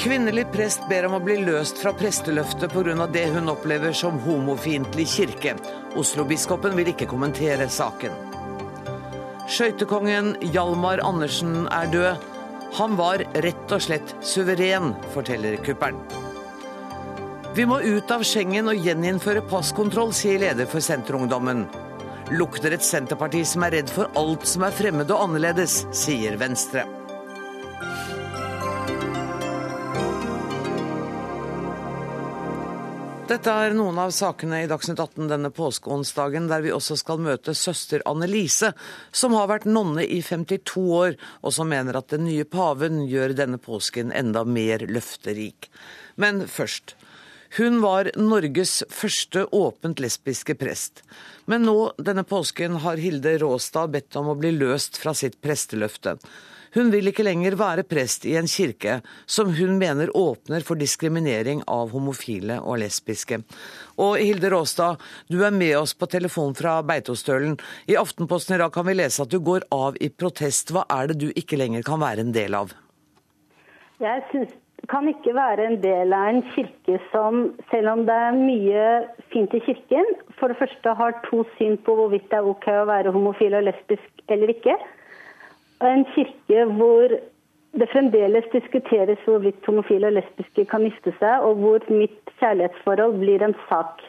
Kvinnelig prest ber om å bli løst fra presteløftet pga. det hun opplever som homofiendtlig kirke. Oslo-biskopen vil ikke kommentere saken. Skøytekongen Hjalmar Andersen er død. Han var rett og slett suveren, forteller kuppelen. Vi må ut av Schengen og gjeninnføre passkontroll, sier leder for Senterungdommen. Lukter et Senterparti som er redd for alt som er fremmed og annerledes, sier Venstre. Dette er noen av sakene i Dagsnytt 18 denne påskeonsdagen, der vi også skal møte søster Annelise, som har vært nonne i 52 år, og som mener at den nye paven gjør denne påsken enda mer løfterik. Men først. Hun var Norges første åpent lesbiske prest. Men nå denne påsken har Hilde Råstad bedt om å bli løst fra sitt presteløfte. Hun vil ikke lenger være prest i en kirke som hun mener åpner for diskriminering av homofile og lesbiske. Og Hilde Råstad, du er med oss på telefon fra Beitostølen. I Aftenposten i dag kan vi lese at du går av i protest. Hva er det du ikke lenger kan være en del av? Jeg synes kan ikke være en del av en kirke som, selv om det er mye fint i kirken, for det første har to syn på hvorvidt det er OK å være homofil og lesbisk eller ikke en kirke hvor det fremdeles diskuteres hvorvidt homofile og lesbiske kan gifte seg, og hvor mitt kjærlighetsforhold blir en sak.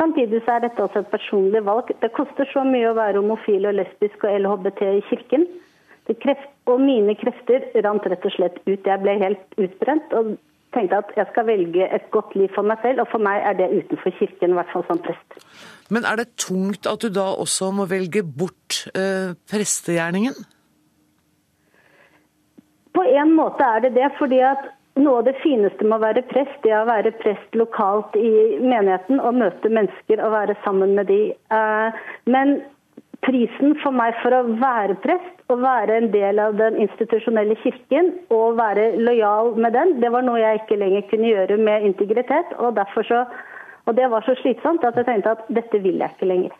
Samtidig så er dette også et personlig valg. Det koster så mye å være homofil og lesbisk og LHBT i kirken. Kreft, og mine krefter rant rett og slett ut. Jeg ble helt utbrent og tenkte at jeg skal velge et godt liv for meg selv, og for meg er det utenfor kirken, i hvert fall som prest. Men er det tungt at du da også må velge bort eh, prestegjerningen? På en måte er det det, fordi at noe av det fineste med å være prest, det er å være prest lokalt i menigheten og møte mennesker og være sammen med de. Eh, men prisen for meg for å være prest og være en del av den institusjonelle kirken og være lojal med den, det var noe jeg ikke lenger kunne gjøre med integritet. Og, så, og det var så slitsomt at jeg tenkte at dette vil jeg ikke lenger.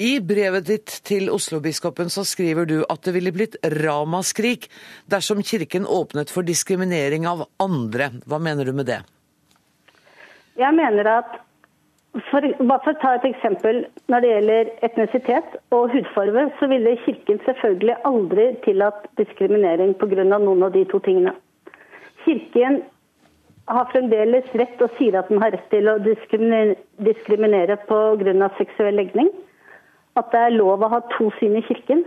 I brevet ditt til Oslo-biskopen så skriver du at det ville blitt ramaskrik dersom kirken åpnet for diskriminering av andre. Hva mener du med det? Jeg mener at for, bare for å ta et eksempel når det gjelder etnisitet og hudfarve, så ville Kirken selvfølgelig aldri tillatt diskriminering pga. noen av de to tingene. Kirken har fremdeles rett og sier at den har rett til å diskriminere, diskriminere pga. seksuell legning at det er lov å ha to syn i kirken.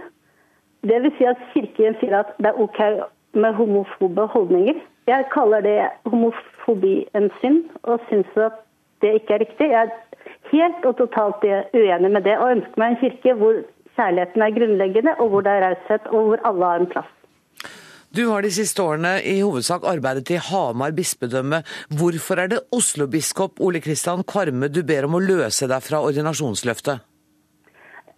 Det vil si at kirken sier at det er OK med homofobe holdninger. Jeg kaller det homofobi en synd, og syns at det ikke er riktig. Jeg er helt og totalt uenig med det, og ønsker meg en kirke hvor kjærligheten er grunnleggende, og hvor det er raushet, og hvor alle har en plass. Du har de siste årene i hovedsak arbeidet i Hamar bispedømme. Hvorfor er det Oslo-biskop Ole Kristian Kvarme du ber om å løse deg fra ordinasjonsløftet?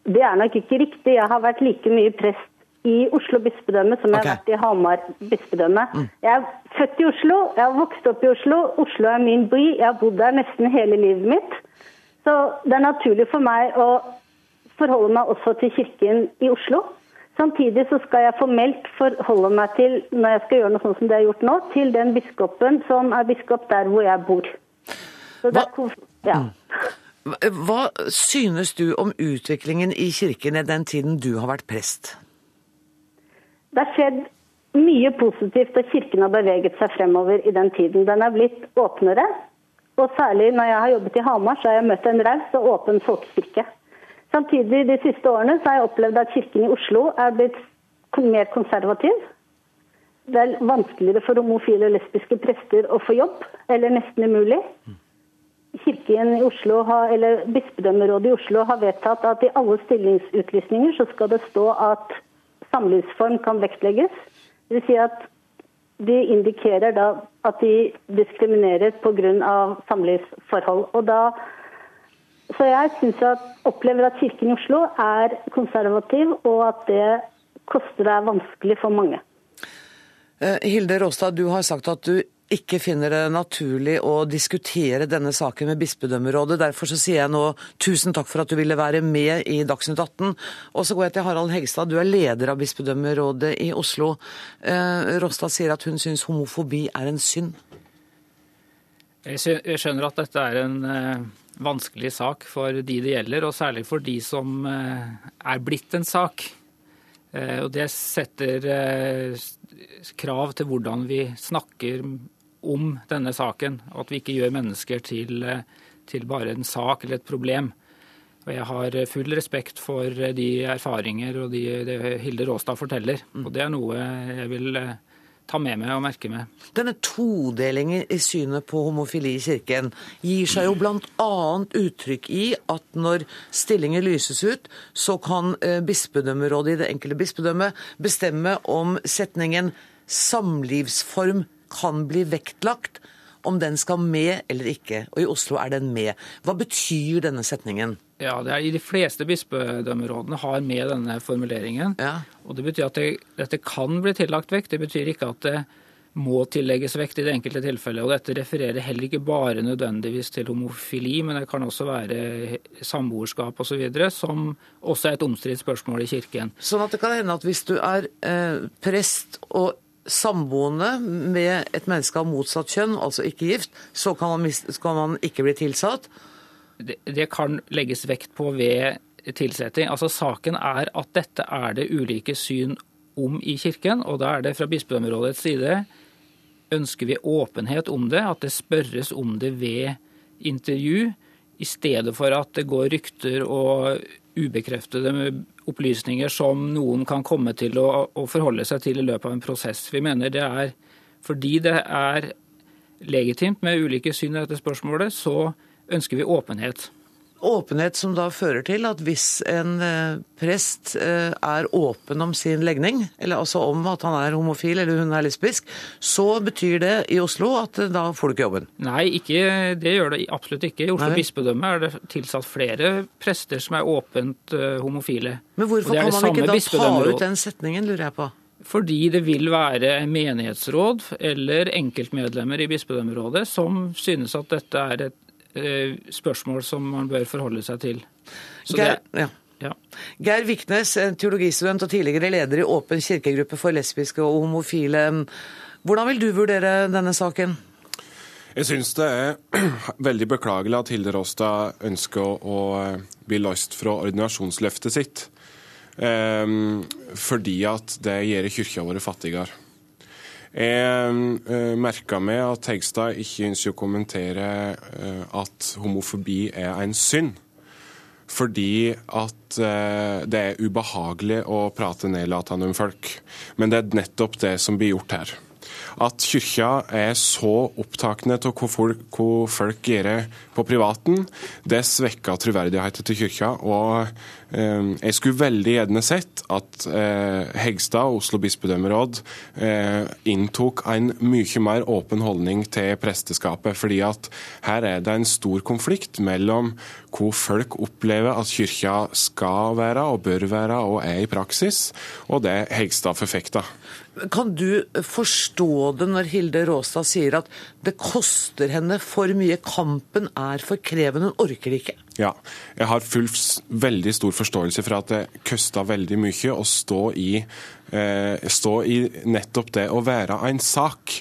Det er nok ikke riktig. Jeg har vært like mye prest i Oslo bispedømme som jeg okay. har vært i Hamar bispedømme. Mm. Jeg er født i Oslo, jeg har vokst opp i Oslo. Oslo er min by. Jeg har bodd der nesten hele livet mitt. Så det er naturlig for meg å forholde meg også til kirken i Oslo. Samtidig så skal jeg formelt forholde meg til, når jeg skal gjøre noe sånn som det jeg har gjort nå, til den biskopen som er biskop der hvor jeg bor. Så det er, ja. Mm. Hva synes du om utviklingen i kirken i den tiden du har vært prest? Det har skjedd mye positivt, og kirken har beveget seg fremover i den tiden. Den er blitt åpnere. Og særlig når jeg har jobbet i Hamar, så har jeg møtt en raus og åpen folkekirke. Samtidig de siste årene så har jeg opplevd at kirken i Oslo er blitt mer konservativ. Det er vanskeligere for homofile og lesbiske prester å få jobb, eller nesten umulig. Kirken i Oslo har, eller Bispedømmerådet i Oslo har vedtatt at i alle stillingsutlysninger så skal det stå at samlivsform kan vektlegges. Det vil si at de indikerer da at de diskriminerer pga. samlivsforhold. Og da, så jeg synes at, opplever at Kirken i Oslo er konservativ, og at det koster deg vanskelig for mange. Eh, Hilde Råstad, du har sagt at du ikke finner det naturlig å diskutere denne saken med bispedømmerådet. Derfor så sier jeg nå tusen takk for at du ville være med i Dagsnytt 18. Og så går jeg til Harald Hegstad, du er leder av bispedømmerådet i Oslo. Eh, Råstad sier at hun syns homofobi er en synd. Jeg skjønner at dette er en eh, vanskelig sak for de det gjelder, og særlig for de som eh, er blitt en sak. Eh, og det setter krav til hvordan vi snakker om denne saken. og At vi ikke gjør mennesker til, til bare en sak eller et problem. Og Jeg har full respekt for de erfaringer og de, det Hilde Råstad forteller. Og Det er noe jeg vil ta med meg og merke meg. Denne todelingen i synet på homofili i kirken gir seg jo bl.a. uttrykk i at når stillinger lyses ut, så kan eh, bispedømmerådet i det enkelte bispedømme bestemme om setningen 'samlivsform kan bli vektlagt', om den skal med eller ikke. Og i Oslo er den med. Hva betyr denne setningen? Ja, det er i De fleste bispedømmerådene har med denne formuleringen. Ja. Og Det betyr at det, dette kan bli tillagt vekt. Det betyr ikke at det må tillegges vekt i det enkelte tilfellet. Og Dette refererer heller ikke bare nødvendigvis til homofili, men det kan også være samboerskap osv., som også er et omstridt spørsmål i Kirken. Sånn at det kan hende at hvis du er eh, prest og samboende med et menneske av motsatt kjønn, altså ikke gift, så kan man, skal man ikke bli tilsatt det kan legges vekt på ved tilsetting. Altså Saken er at dette er det ulike syn om i Kirken, og da er det fra bispedømmerådets side ønsker vi åpenhet om det, at det spørres om det ved intervju, i stedet for at det går rykter og ubekreftede opplysninger som noen kan komme til å, å forholde seg til i løpet av en prosess. Vi mener det er fordi det er legitimt med ulike syn i dette spørsmålet, så ønsker vi åpenhet. Åpenhet som da fører til at hvis en eh, prest eh, er åpen om sin legning, eller altså om at han er homofil eller hun er lesbisk, så betyr det i Oslo at eh, da får du ikke jobben? Nei, ikke, det gjør det absolutt ikke. I Oslo Nei. bispedømme er det tilsatt flere prester som er åpent homofile. Men hvorfor kan man ikke da ta ut den setningen, lurer jeg på? Fordi det vil være menighetsråd eller enkeltmedlemmer i bispedømmerådet som synes at dette er et spørsmål som man bør forholde seg til. Geir, ja. Ja. Geir Viknes, teologistudent og tidligere leder i Åpen kirkegruppe for lesbiske og homofile. Hvordan vil du vurdere denne saken? Jeg syns det er veldig beklagelig at Hilde Råstad ønsker å, å bli løst fra ordinasjonsløftet sitt. Um, fordi at det gjør kirka vår fattigere. Jeg uh, merka meg at Hegstad ikke ønsker å kommentere uh, at homofobi er en synd. Fordi at uh, det er ubehagelig å prate nedlatende om folk. Men det er nettopp det som blir gjort her. At kyrkja er så opptakende av hva folk, hva folk gjør på privaten, det svekker troverdigheten til kyrkja. og eh, Jeg skulle veldig gjerne sett at eh, Hegstad og Oslo bispedømmeråd eh, inntok en mye mer åpen holdning til presteskapet. fordi at her er det en stor konflikt mellom hvor folk opplever at kyrkja skal være og bør være og er i praksis, og det Hegstad forfekter. Kan du forstå det når Hilde Råstad sier at det koster henne for mye, kampen er for krevende, hun orker ikke? Ja, jeg har full, veldig stor forståelse for at det koster veldig mye å stå i stå i nettopp det å være en sak.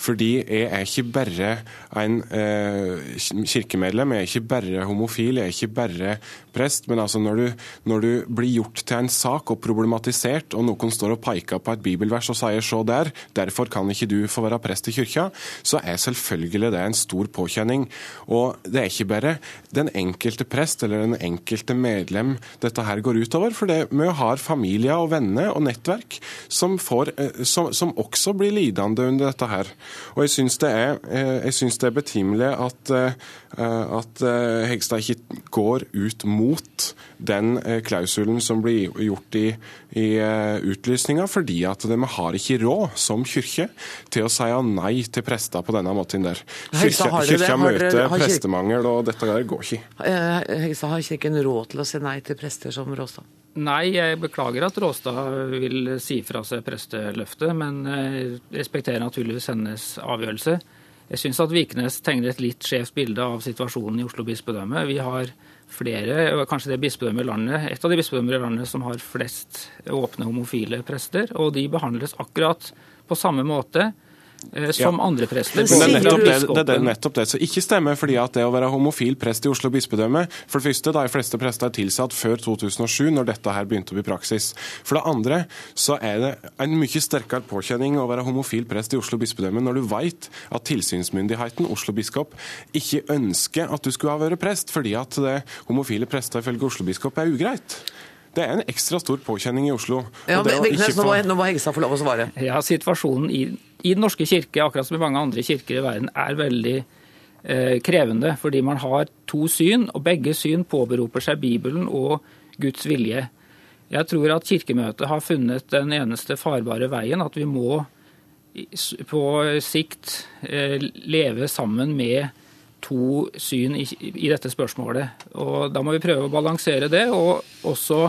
Fordi jeg er ikke bare en eh, kirkemedlem, jeg er ikke bare homofil, jeg er ikke bare prest. Men altså når du, når du, blir gjort til en sak og problematisert, og noen står og peker på et bibelvers og sier 'så der', derfor kan ikke du få være prest i kirka, så er selvfølgelig det en stor påkjenning. Og det er ikke bare den enkelte prest eller den enkelte medlem dette her går utover, for det, vi har familier og venner og nettverk som, får, eh, som, som, også blir lidende under dette her. Og jeg syns det, eh, det, er betimelig at, eh, at Hegstad ikke går ut mot den klausulen som blir gjort i, i utlysninga, fordi at vi har ikke råd som kirke til å si nei til prester på denne måten der. Kyrkja, kyrkja møter prestemangel, og dette går ikke. Hegstad, har Kirken råd til å si nei til prester som Råstad? Nei, jeg beklager at Råstad vil si fra seg presteløftet, men respekterer naturligvis hennes avgjørelse. Jeg syns at Vikenes tegner et litt skjevt bilde av situasjonen i Oslo bispedømme. Vi har flere, kanskje det bispedømmet i landet, et av de bispedømmer i landet som har flest åpne homofile prester, og de behandles akkurat på samme måte som ja. andre prester. Det er, nettopp det, det, det nettopp det som ikke stemmer. fordi at det å være homofil prest i Oslo bispedømme For det første, de fleste prester er tilsatt før 2007, når dette her begynte å bli praksis. For det andre så er det en mye sterkere påkjenning å være homofil prest i Oslo bispedømme når du vet at tilsynsmyndigheten, Oslo biskop, ikke ønsker at du skulle ha vært prest, fordi at det homofile prester ifølge Oslo biskop er ugreit. Det er en ekstra stor påkjenning i Oslo. Ja, men, Vignes, få... Nå må Hegstad få lov å svare. Ja, Situasjonen i, i, Den norske kirke, akkurat som i mange andre kirker i verden, er veldig eh, krevende. Fordi man har to syn, og begge syn påberoper seg Bibelen og Guds vilje. Jeg tror at Kirkemøtet har funnet den eneste farbare veien, at vi må på sikt eh, leve sammen med to syn i, i, dette spørsmålet. Og Da må vi prøve å balansere det, og også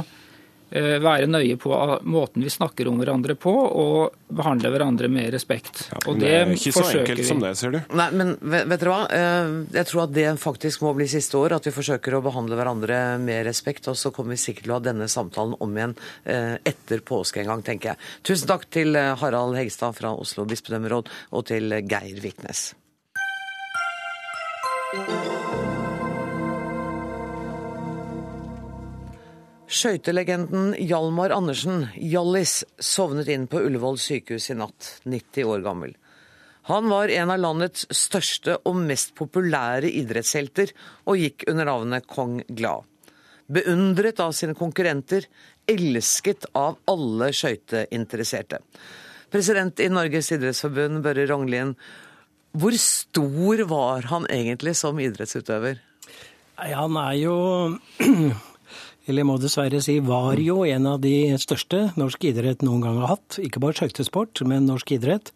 eh, være nøye på måten vi snakker om hverandre på, og behandle hverandre med respekt. Ja, og det, det er ikke så enkelt vi. som det, ser du. Nei, men vet, vet dere hva? Eh, jeg tror at det faktisk må bli siste år, at vi forsøker å behandle hverandre med respekt. Og så kommer vi sikkert til å ha denne samtalen om igjen eh, etter påske en gang, tenker jeg. Tusen takk til Harald Hegstad fra Oslo bispedømmeråd, og til Geir Viknes. Skøytelegenden Hjalmar Andersen, Hjallis, sovnet inn på Ullevål sykehus i natt, 90 år gammel. Han var en av landets største og mest populære idrettshelter, og gikk under navnet Kong Glad. Beundret av sine konkurrenter, elsket av alle skøyteinteresserte. President i Norges idrettsforbund, Børre Rognlien, hvor stor var han egentlig som idrettsutøver? Han er jo eller må dessverre si var jo en av de største norsk idrett noen gang har hatt. Ikke bare skøytesport, men norsk idrett.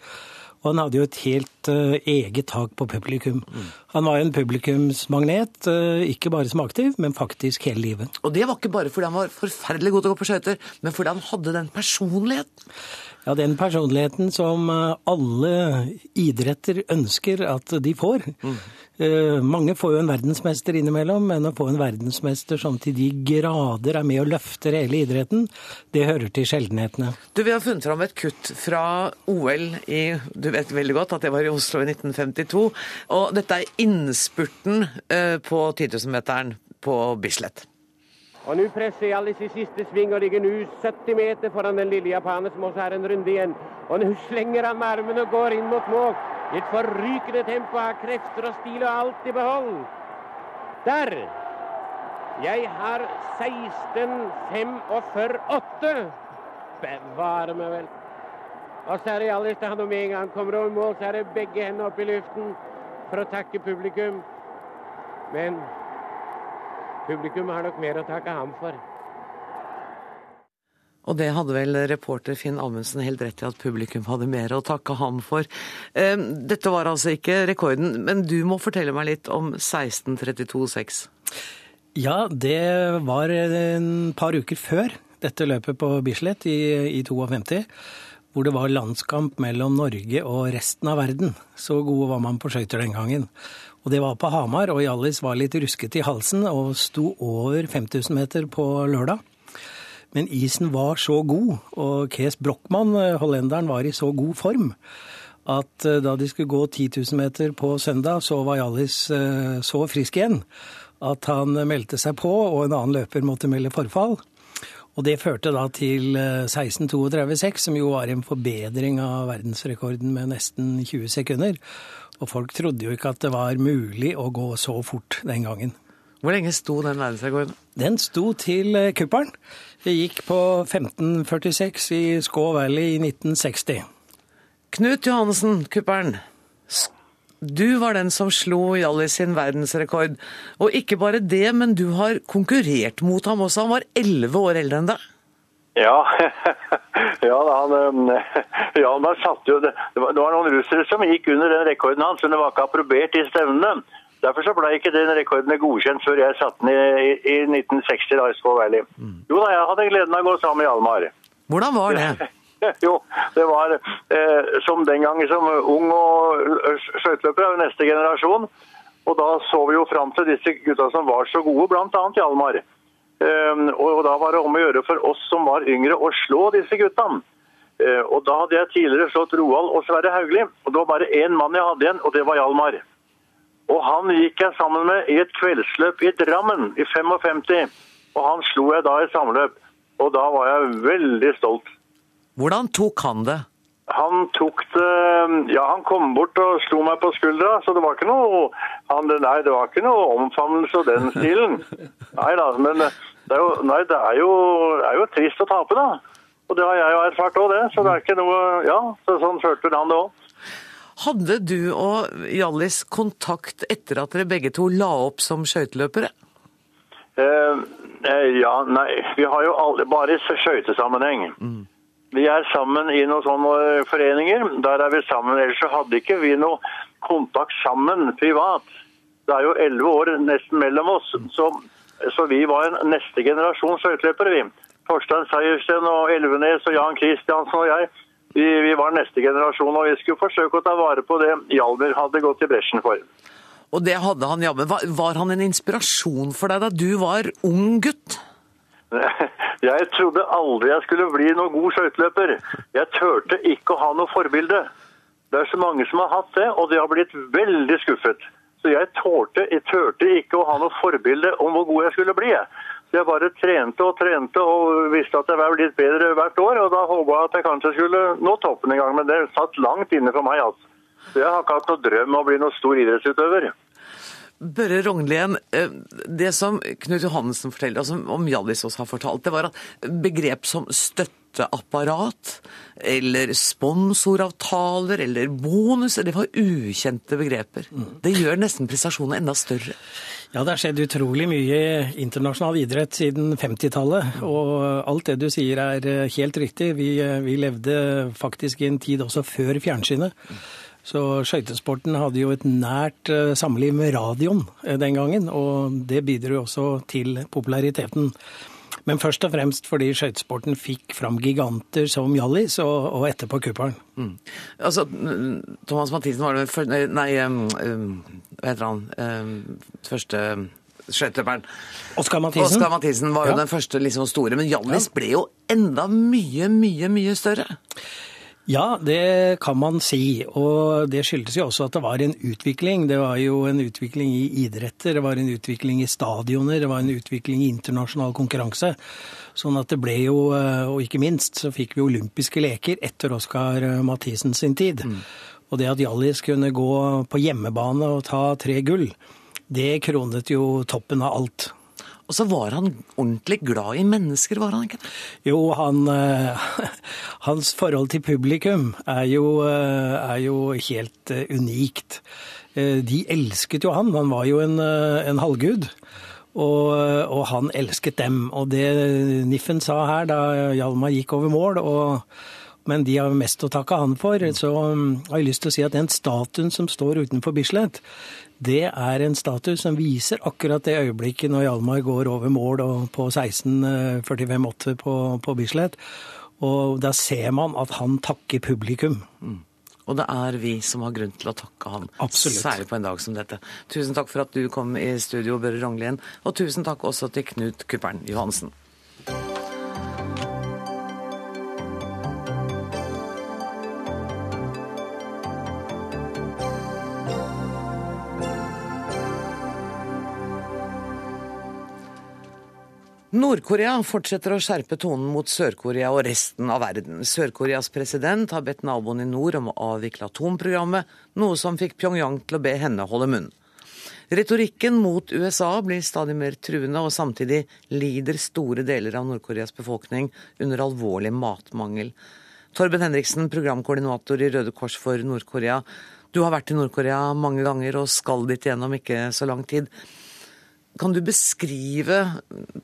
Og han hadde jo et helt uh, eget tak på publikum. Mm. Han var en publikumsmagnet, uh, ikke bare som aktiv, men faktisk hele livet. Og det var ikke bare fordi han var forferdelig god til å gå på skøyter, men fordi han hadde den personligheten. Ja, den personligheten som eh, alle idretter ønsker at de får. Mm. Mange får jo en verdensmester innimellom, men å få en verdensmester som til de grader er med og løfter hele idretten, det hører til sjeldenhetene. Du, Vi har funnet fram et kutt fra OL i Du vet veldig godt at det var i Oslo i 1952. Og dette er innspurten eh, på 10 000-meteren på Bislett. Og nå presser Hjallis i siste sving og ligger nå 70 meter foran den lille japaner som også er en runde igjen. Og nå slenger han med armene og går inn mot mål. I et forrykende tempo, har krefter og stil og alt i behold. Der! Jeg har 16.45,8. Bevare meg vel. Og så er det Hjallis da han om en gang kommer over mål, så er det begge hendene opp i luften for å takke publikum. Men Publikum har nok mer å takke ham for. Og det hadde vel reporter Finn Amundsen helt rett i at publikum hadde mer å takke ham for. Ehm, dette var altså ikke rekorden, men du må fortelle meg litt om 16.32,6. Ja, det var en par uker før dette løpet på Bislett i, i 52 hvor det var landskamp mellom Norge og resten av verden. Så gode var man på skøyter den gangen. Og det var på Hamar, og Hjallis var litt rusket i halsen og sto over 5000 meter på lørdag. Men isen var så god, og Kees Brochmann, hollenderen, var i så god form at eh, da de skulle gå 10 000 meter på søndag, så var Hjallis eh, så frisk igjen at han meldte seg på, og en annen løper måtte melde forfall. Og det førte da til 16.32,6, eh, som jo var en forbedring av verdensrekorden med nesten 20 sekunder. Og folk trodde jo ikke at det var mulig å gå så fort den gangen. Hvor lenge sto den verdensrekorden? Den sto til eh, kuppelen. Det gikk på 1546 i Skaw Valley i 1960. Knut Johannessen, kuppelen. Du var den som slo Hjallis sin verdensrekord. Og ikke bare det, men du har konkurrert mot ham også. Han var elleve år eldre enn deg. Ja, ja han, um, ja, han satt jo, det, var, noen russere som gikk under den rekorden hans, men det var ikke approbert i stevnene. Derfor så ble ikke den rekorden godkjent før jeg satte den i, i, 1960 da i Valley. Mm. Jo da, jeg hadde gleden av å gå sammen med Hjalmar. Hvordan var det? jo, det var eh, som den gangen som ung og skøyteløper, neste generasjon. Og da så vi jo fram til disse gutta som var så gode, bl.a. Hjalmar. Ehm, og da var det om å gjøre for oss som var yngre, å slå disse guttene. Eh, Og da hadde jeg tidligere slått Roald og Sverre Haugli. Og det var bare én mann jeg hadde igjen, og det var Hjalmar. Og han gikk jeg sammen med i et kveldsløp i Drammen i 55. Og han slo jeg da i samløp. Og da var jeg veldig stolt. Hvordan tok han det? Han tok det Ja, han kom bort og slo meg på skuldra, så det var ikke noe han, Nei, det var ikke noe omfavnelse og den stilen. Nei da, men det er jo, nei, det er jo, det er jo trist å tape, da. Og det har jeg jo erfart òg, det. Så det er ikke noe Ja, så sånn følte han det òg. Hadde du og Hjallis kontakt etter at dere begge to la opp som skøyteløpere? Eh, eh, ja, nei, vi har jo alle, bare i skøytesammenheng. Vi er sammen i noen sånne foreninger. Der er vi sammen. Ellers så hadde ikke vi noe kontakt sammen privat. Det er jo elleve år nesten mellom oss. Så, så vi var en neste generasjon skøyteløpere, vi. Torstein Seiersten og Elvenes og Jan Kristiansen og jeg. Vi, vi var neste generasjon, og vi skulle forsøke å ta vare på det Hjalmar hadde gått i bresjen for. Og det hadde han jammen. Var, var han en inspirasjon for deg da du var ung gutt? Jeg trodde aldri jeg skulle bli noen god skøyteløper. Jeg turte ikke å ha noe forbilde. Det er så mange som har hatt det, og de har blitt veldig skuffet. Så jeg tålte, jeg tørte ikke å ha noe forbilde om hvor god jeg skulle bli. Så jeg bare trente og trente og visste at jeg var litt bedre hvert år. Og da håpa jeg at jeg kanskje skulle nå toppen en gang, men det satt langt inne for meg. altså. Så jeg har ikke hatt noe drøm om å bli noen stor idrettsutøver. Børre Rognlien, eh, det som Knut Johannessen forteller, som om Hjallis også har fortalt, det var at begrep som støtteapparat, eller sponsoravtaler, eller bonuser, det var ukjente begreper. Det gjør nesten prestasjonen enda større. Ja, det har skjedd utrolig mye internasjonal idrett siden 50-tallet. Og alt det du sier er helt riktig. Vi, eh, vi levde faktisk i en tid også før fjernsynet. Så skøytesporten hadde jo et nært eh, samliv med radioen eh, den gangen, og det bidro jo også til populariteten. Men først og fremst fordi skøytesporten fikk fram giganter som Hjallis og, og etterpå Kuppelen. Mm. Altså, Thomas Mathisen var den første Nei, um, hva heter han? Um, første skøyteløperen. Oskar Mathisen. Oskar Mathisen var jo Ja. den første liksom store, men Hjallis ble jo enda mye, mye, mye større. Ja, det kan man si. Og det skyldes jo også at det var en utvikling. Det var jo en utvikling i idretter, det var en utvikling i stadioner, det var en utvikling i internasjonal konkurranse. Sånn at det ble jo, eh, og ikke minst, så fikk vi olympiske leker etter Oskar Mathisen sin tid. Og det at Hjallis kunne gå på hjemmebane og ta tre gull, det kronet jo toppen av alt. Og så var han ordentlig glad i mennesker, var han ikke det? Jo, han, eh, hans forhold til publikum er jo, eh, er jo helt eh, unikt. De elsket jo han. Han var jo en, en halvgud. Og, og han elsket dem. Og det Niffen sa her da Hjalmar gikk over mål, og, men de har mest å takke han for, så mm, har jeg lyst til å si at den statuen som står utenfor Bislett, det er en status som viser akkurat det øyeblikket når Hjalmar går over mål på 16.45,8 på, på Bislett. Og da ser man at han takker publikum. Og det er vi som har grunn til å takke han, Absolutt. særlig på en dag som dette. Tusen takk for at du kom i studio, Børre Rognlien, og tusen takk også til Knut Kuppern Johansen. Nord-Korea fortsetter å skjerpe tonen mot Sør-Korea og resten av verden. Sør-Koreas president har bedt naboen i nord om å avvikle atomprogrammet, noe som fikk Pyongyang til å be henne holde munn. Retorikken mot USA blir stadig mer truende, og samtidig lider store deler av Nord-Koreas befolkning under alvorlig matmangel. Torben Henriksen, programkoordinator i Røde Kors for Nord-Korea. Du har vært i Nord-Korea mange ganger og skal dit igjen ikke så lang tid. Kan du beskrive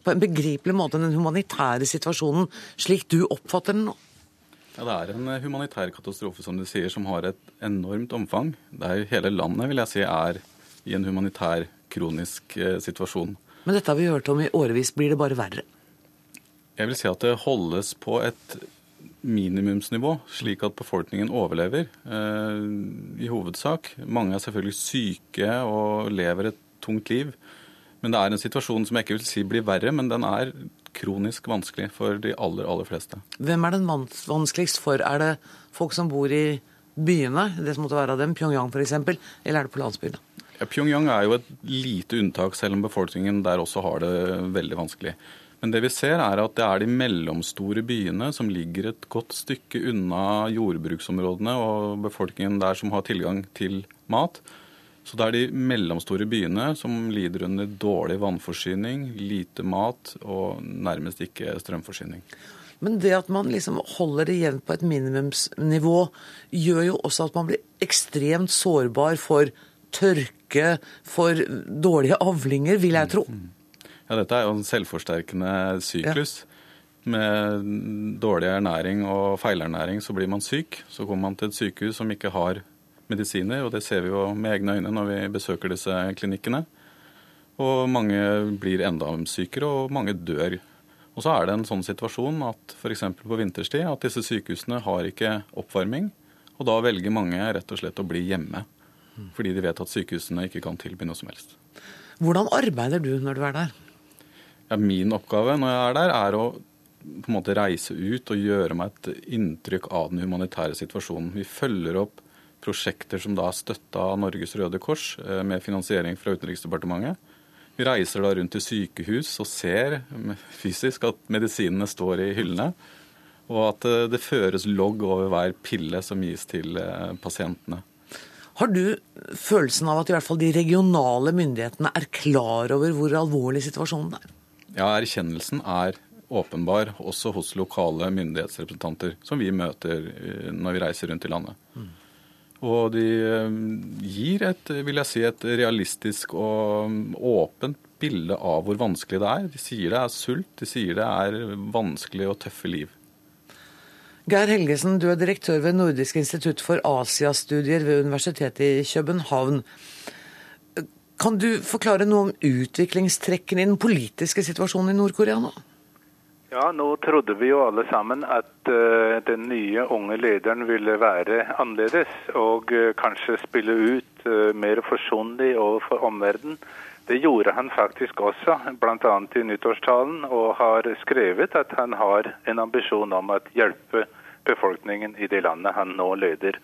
på en begripelig måte den humanitære situasjonen slik du oppfatter den nå? Ja, Det er en eh, humanitær katastrofe som du sier, som har et enormt omfang. Det er jo Hele landet vil jeg si, er i en humanitær, kronisk eh, situasjon. Men dette har vi hørt om i årevis. Blir det bare verre? Jeg vil si at det holdes på et minimumsnivå, slik at befolkningen overlever. Eh, I hovedsak. Mange er selvfølgelig syke og lever et tungt liv. Men det er en situasjon som jeg ikke vil si blir verre, men den er kronisk vanskelig for de aller, aller fleste. Hvem er den vanskeligst for? Er det folk som bor i byene, det som måtte være av dem, Pyongyang f.eks., eller er det på landsbyene? Ja, Pyongyang er jo et lite unntak, selv om befolkningen der også har det veldig vanskelig. Men det vi ser er at det er de mellomstore byene som ligger et godt stykke unna jordbruksområdene og befolkningen der som har tilgang til mat. Så det er de mellomstore byene som lider under dårlig vannforsyning, lite mat og nærmest ikke strømforsyning. Men det at man liksom holder det jevnt på et minimumsnivå, gjør jo også at man blir ekstremt sårbar for tørke, for dårlige avlinger, vil jeg tro. Mm. Ja, dette er jo en selvforsterkende syklus. Ja. Med dårlig ernæring og feilernæring så blir man syk. Så kommer man til et sykehus som ikke har medisiner, og det ser vi jo med egne øyne når vi besøker disse klinikkene. Og mange blir enda sykere, og mange dør. Og så er det en sånn situasjon at f.eks. på vinterstid at disse sykehusene har ikke oppvarming. Og da velger mange rett og slett å bli hjemme. Fordi de vet at sykehusene ikke kan tilby noe som helst. Hvordan arbeider du når du er der? Ja, min oppgave når jeg er der, er å på en måte reise ut og gjøre meg et inntrykk av den humanitære situasjonen. Vi følger opp prosjekter som da er støtta av Norges Røde Kors eh, med finansiering fra Utenriksdepartementet. Vi reiser da rundt til sykehus og ser fysisk at medisinene står i hyllene. Og at eh, det føres logg over hver pille som gis til eh, pasientene. Har du følelsen av at i hvert fall de regionale myndighetene er klar over hvor alvorlig situasjonen er? Ja, erkjennelsen er åpenbar også hos lokale myndighetsrepresentanter, som vi møter når vi reiser rundt i landet. Mm. Og de eh, gir et, vil jeg si, et realistisk og åpent bilde av hvor vanskelig det er. De sier det er sult, de sier det er vanskelig og tøffe liv. Geir Helgesen, du er direktør ved Nordisk institutt for Asiastudier ved Universitetet i København. Kan du forklare noe om utviklingstrekkene i den politiske situasjonen i Nord-Korea nå? Ja, nå trodde vi jo alle sammen at uh, den nye unge lederen ville være annerledes og uh, kanskje spille ut uh, mer forsonlig overfor omverdenen. Det gjorde han faktisk også, bl.a. i nyttårstalen, og har skrevet at han har en ambisjon om å hjelpe befolkningen i det landet han nå leder.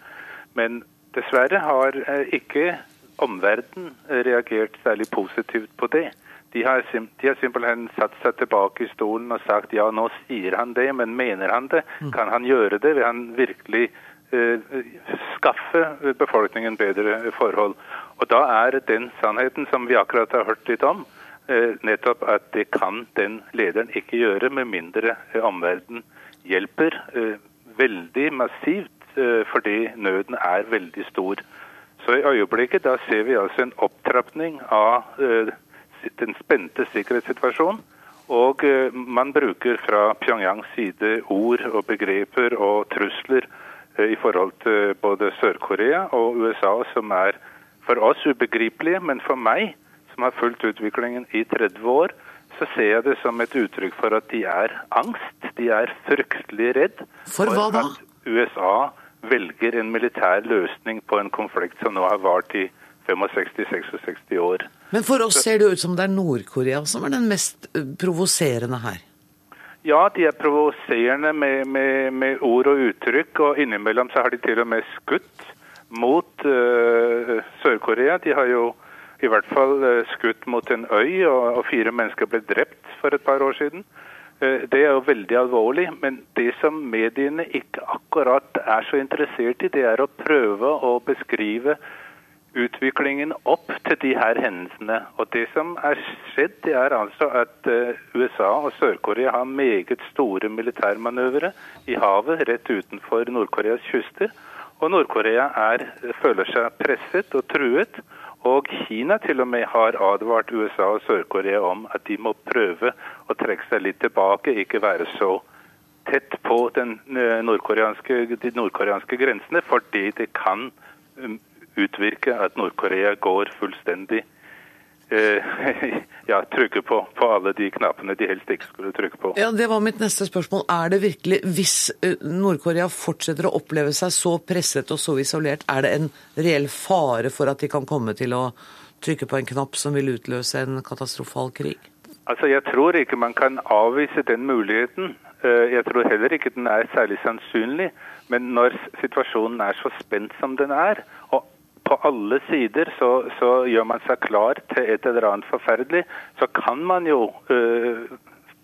Men dessverre har ikke omverdenen reagert særlig positivt på det. De har, de har, simpelthen satt seg tilbake i stolen og sagt ja, nå sier han det, men mener han det? Mm. Kan han gjøre det? Vil han virkelig eh, skaffe befolkningen bedre forhold? Og da er den sannheten som vi akkurat har hørt litt om, eh, nettopp at det kan den lederen ikke gjøre, med mindre eh, omverdenen hjelper veldig massivt, fordi nøden er veldig stor. Så i øyeblikket da ser vi altså en opptrapning av uh, den spente sikkerhetssituasjonen. Og uh, man bruker fra Pyongyangs side ord og begreper og trusler uh, i forhold til både Sør-Korea og USA som er for oss ubegripelige, men for meg, som har fulgt utviklingen i 30 år, så ser jeg det som et uttrykk for at de er angst. De er fryktelig redd for, hva da? at USA velger en militær løsning på en konflikt som nå har vart i 65-66 år. Men for oss ser det ut som det er Nord-Korea som er den mest eh, provoserende her? Ja, de er provoserende med, med, med, ord og uttrykk, og innimellom så har de til og med skutt mot uh, Sør-Korea. De har jo i hvert fall uh, skutt mot en øy, og, og fire mennesker ble drept for et par år siden. Uh, det er jo veldig alvorlig, men det som mediene ikke akkurat er så interessert i, det er å prøve å beskrive utviklingen opp til de her hendelsene. Og Det som er skjedd, det er altså at eh, USA og Sør-Korea har meget store militærmanøvre i havet rett utenfor Nord-Koreas kyster. Og Nord-Korea føler seg presset og truet. Og Kina til og med har advart USA og Sør-Korea om at de må prøve å trekke seg litt tilbake, ikke være så tett på den eh, nordkoreanske, de nordkoreanske grensene, fordi det kan um, utvirke at Nord-Korea går fullstendig Eh, ja, trykke på, på, alle de knappene de helst ikke skulle trykke på. Ja, Det var mitt neste spørsmål. Er det virkelig, hvis eh, Nord-Korea fortsetter å oppleve seg så presset og så isolert, er det en reell fare for at de kan komme til å trykke på en knapp som vil utløse en katastrofal krig? Altså, Jeg tror ikke man kan avvise den muligheten. Eh, jeg tror heller ikke den er særlig sannsynlig. Men når situasjonen er så spent som den er, på alle sider så, så gjør man seg klar til et eller annet forferdelig, så kan man jo øh,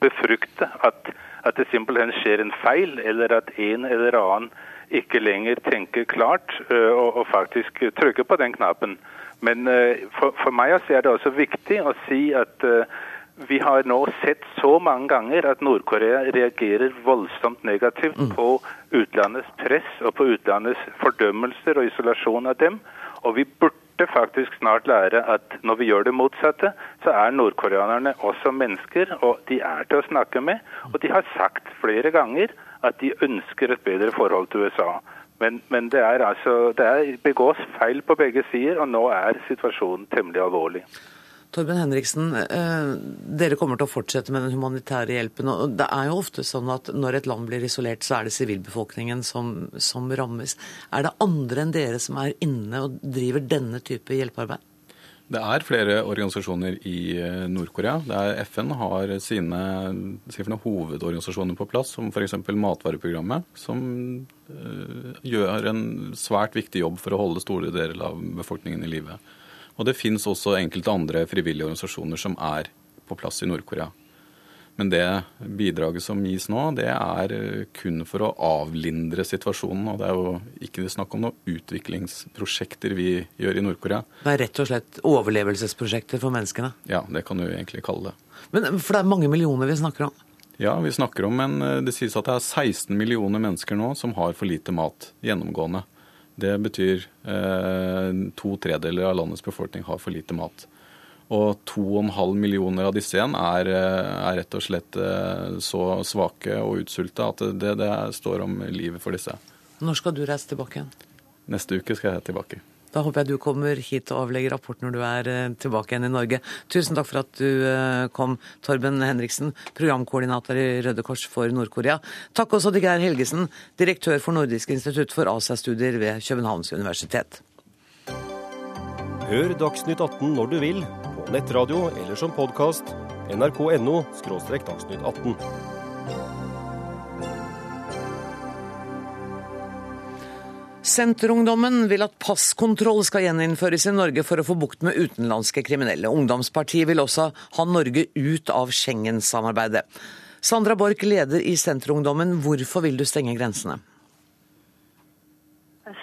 befrukte at, at, det simpelthen skjer en feil, eller at en eller annen ikke lenger tenker klart øh, og, og, faktisk trykker på den knappen. Men øh, for, for, meg er det også viktig å si at vi har nå sett så mange ganger at Nord-Korea reagerer voldsomt negativt mm. på utlandets press og på utlandets fordømmelser og isolasjon av dem. Og vi burde faktisk snart lære at når vi gjør det motsatte, så er nordkoreanerne også mennesker, og de er til å snakke med. Og de har sagt flere ganger at de ønsker et bedre forhold til USA. Men, men det, er altså, det er begås feil på begge sider, og nå er situasjonen temmelig alvorlig. Torben Henriksen, eh, dere kommer til å fortsette med den humanitære hjelpen. og Det er jo ofte sånn at når et land blir isolert, så er det sivilbefolkningen som, som rammes. Er det andre enn dere som er inne og driver denne type hjelpearbeid? Det er flere organisasjoner i eh, Nord-Korea. FN har sine, sine, hovedorganisasjoner på plass, som f.eks. Matvareprogrammet, som uh, gjør en svært viktig jobb for å holde store deler av befolkningen i live. Og det finnes også enkelte andre frivillige organisasjoner som er på plass i Nord-Korea. Men det bidraget som gis nå, det er kun for å avlindre situasjonen. Og det er jo ikke snakk om noen utviklingsprosjekter vi gjør i Nord-Korea. Det er rett og slett overlevelsesprosjekter for menneskene? Ja, det kan du egentlig kalle det. Men For det er mange millioner vi snakker om? Ja, vi snakker om men Det sies at det er 16 millioner mennesker nå som har for lite mat gjennomgående. Det betyr eh, to tredeler av landets befolkning har for lite mat. Og 2,5 millioner av disse igjen er, eh, er, rett og slett eh, så svake og utsulta at det, det står om livet for disse. Når skal du reise tilbake igjen? Neste uke skal jeg tilbake. Da håper jeg du kommer hit og avlegger rapport når du er eh, tilbake igjen i Norge. Tusen takk for at du eh, kom, Torben Henriksen, programkoordinator i Røde Kors for Nord-Korea. Takk også til Geir Helgesen, direktør for Nordisk institutt for Asiastudier ved Københavns universitet. Hør Dagsnytt 18 når du vil, på nettradio eller som podkast. nrk.no – dagsnytt 18. Senterungdommen vil at passkontroll skal gjeninnføres i Norge for å få bukt med utenlandske kriminelle. Ungdomspartiet vil også ha Norge ut av Schengen-samarbeidet. Sandra Borch, leder i Senterungdommen, hvorfor vil du stenge grensene?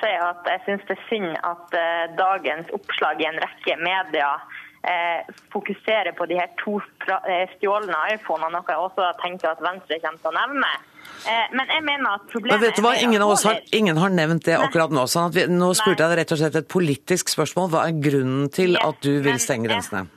Jeg syns det er synd at eh, dagens oppslag i en rekke medier eh, fokuserer på de her to eh, stjålne iPhonene, noe jeg også tenker at Venstre kommer til å nevne. Eh, men jeg mener at problemet Men vet du hva? Ingen, av oss har, ingen har nevnt det akkurat nå. sånn at vi, Nå spurte jeg deg rett og slett et politisk spørsmål. Hva er grunnen til at du vil stenge grensene?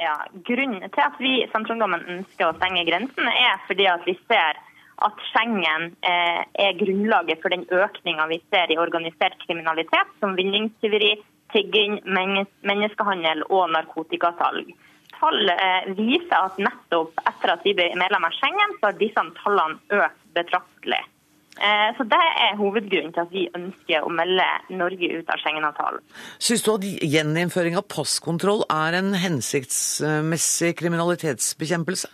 Ja, Grunnen til at vi Senterungdommen ønsker å stenge grensene, er fordi at vi ser at Schengen eh, er grunnlaget for den økninga vi ser i organisert kriminalitet, som vinningstyveri, tigging, menneskehandel og narkotikasalg tall eh, viser at nettopp etter at vi ble medlem av Schengen, så har disse tallene økt betraktelig. Eh, så Det er hovedgrunnen til at vi ønsker å melde Norge ut av Schengen-avtalen. Syns du at gjeninnføring av passkontroll er en hensiktsmessig kriminalitetsbekjempelse?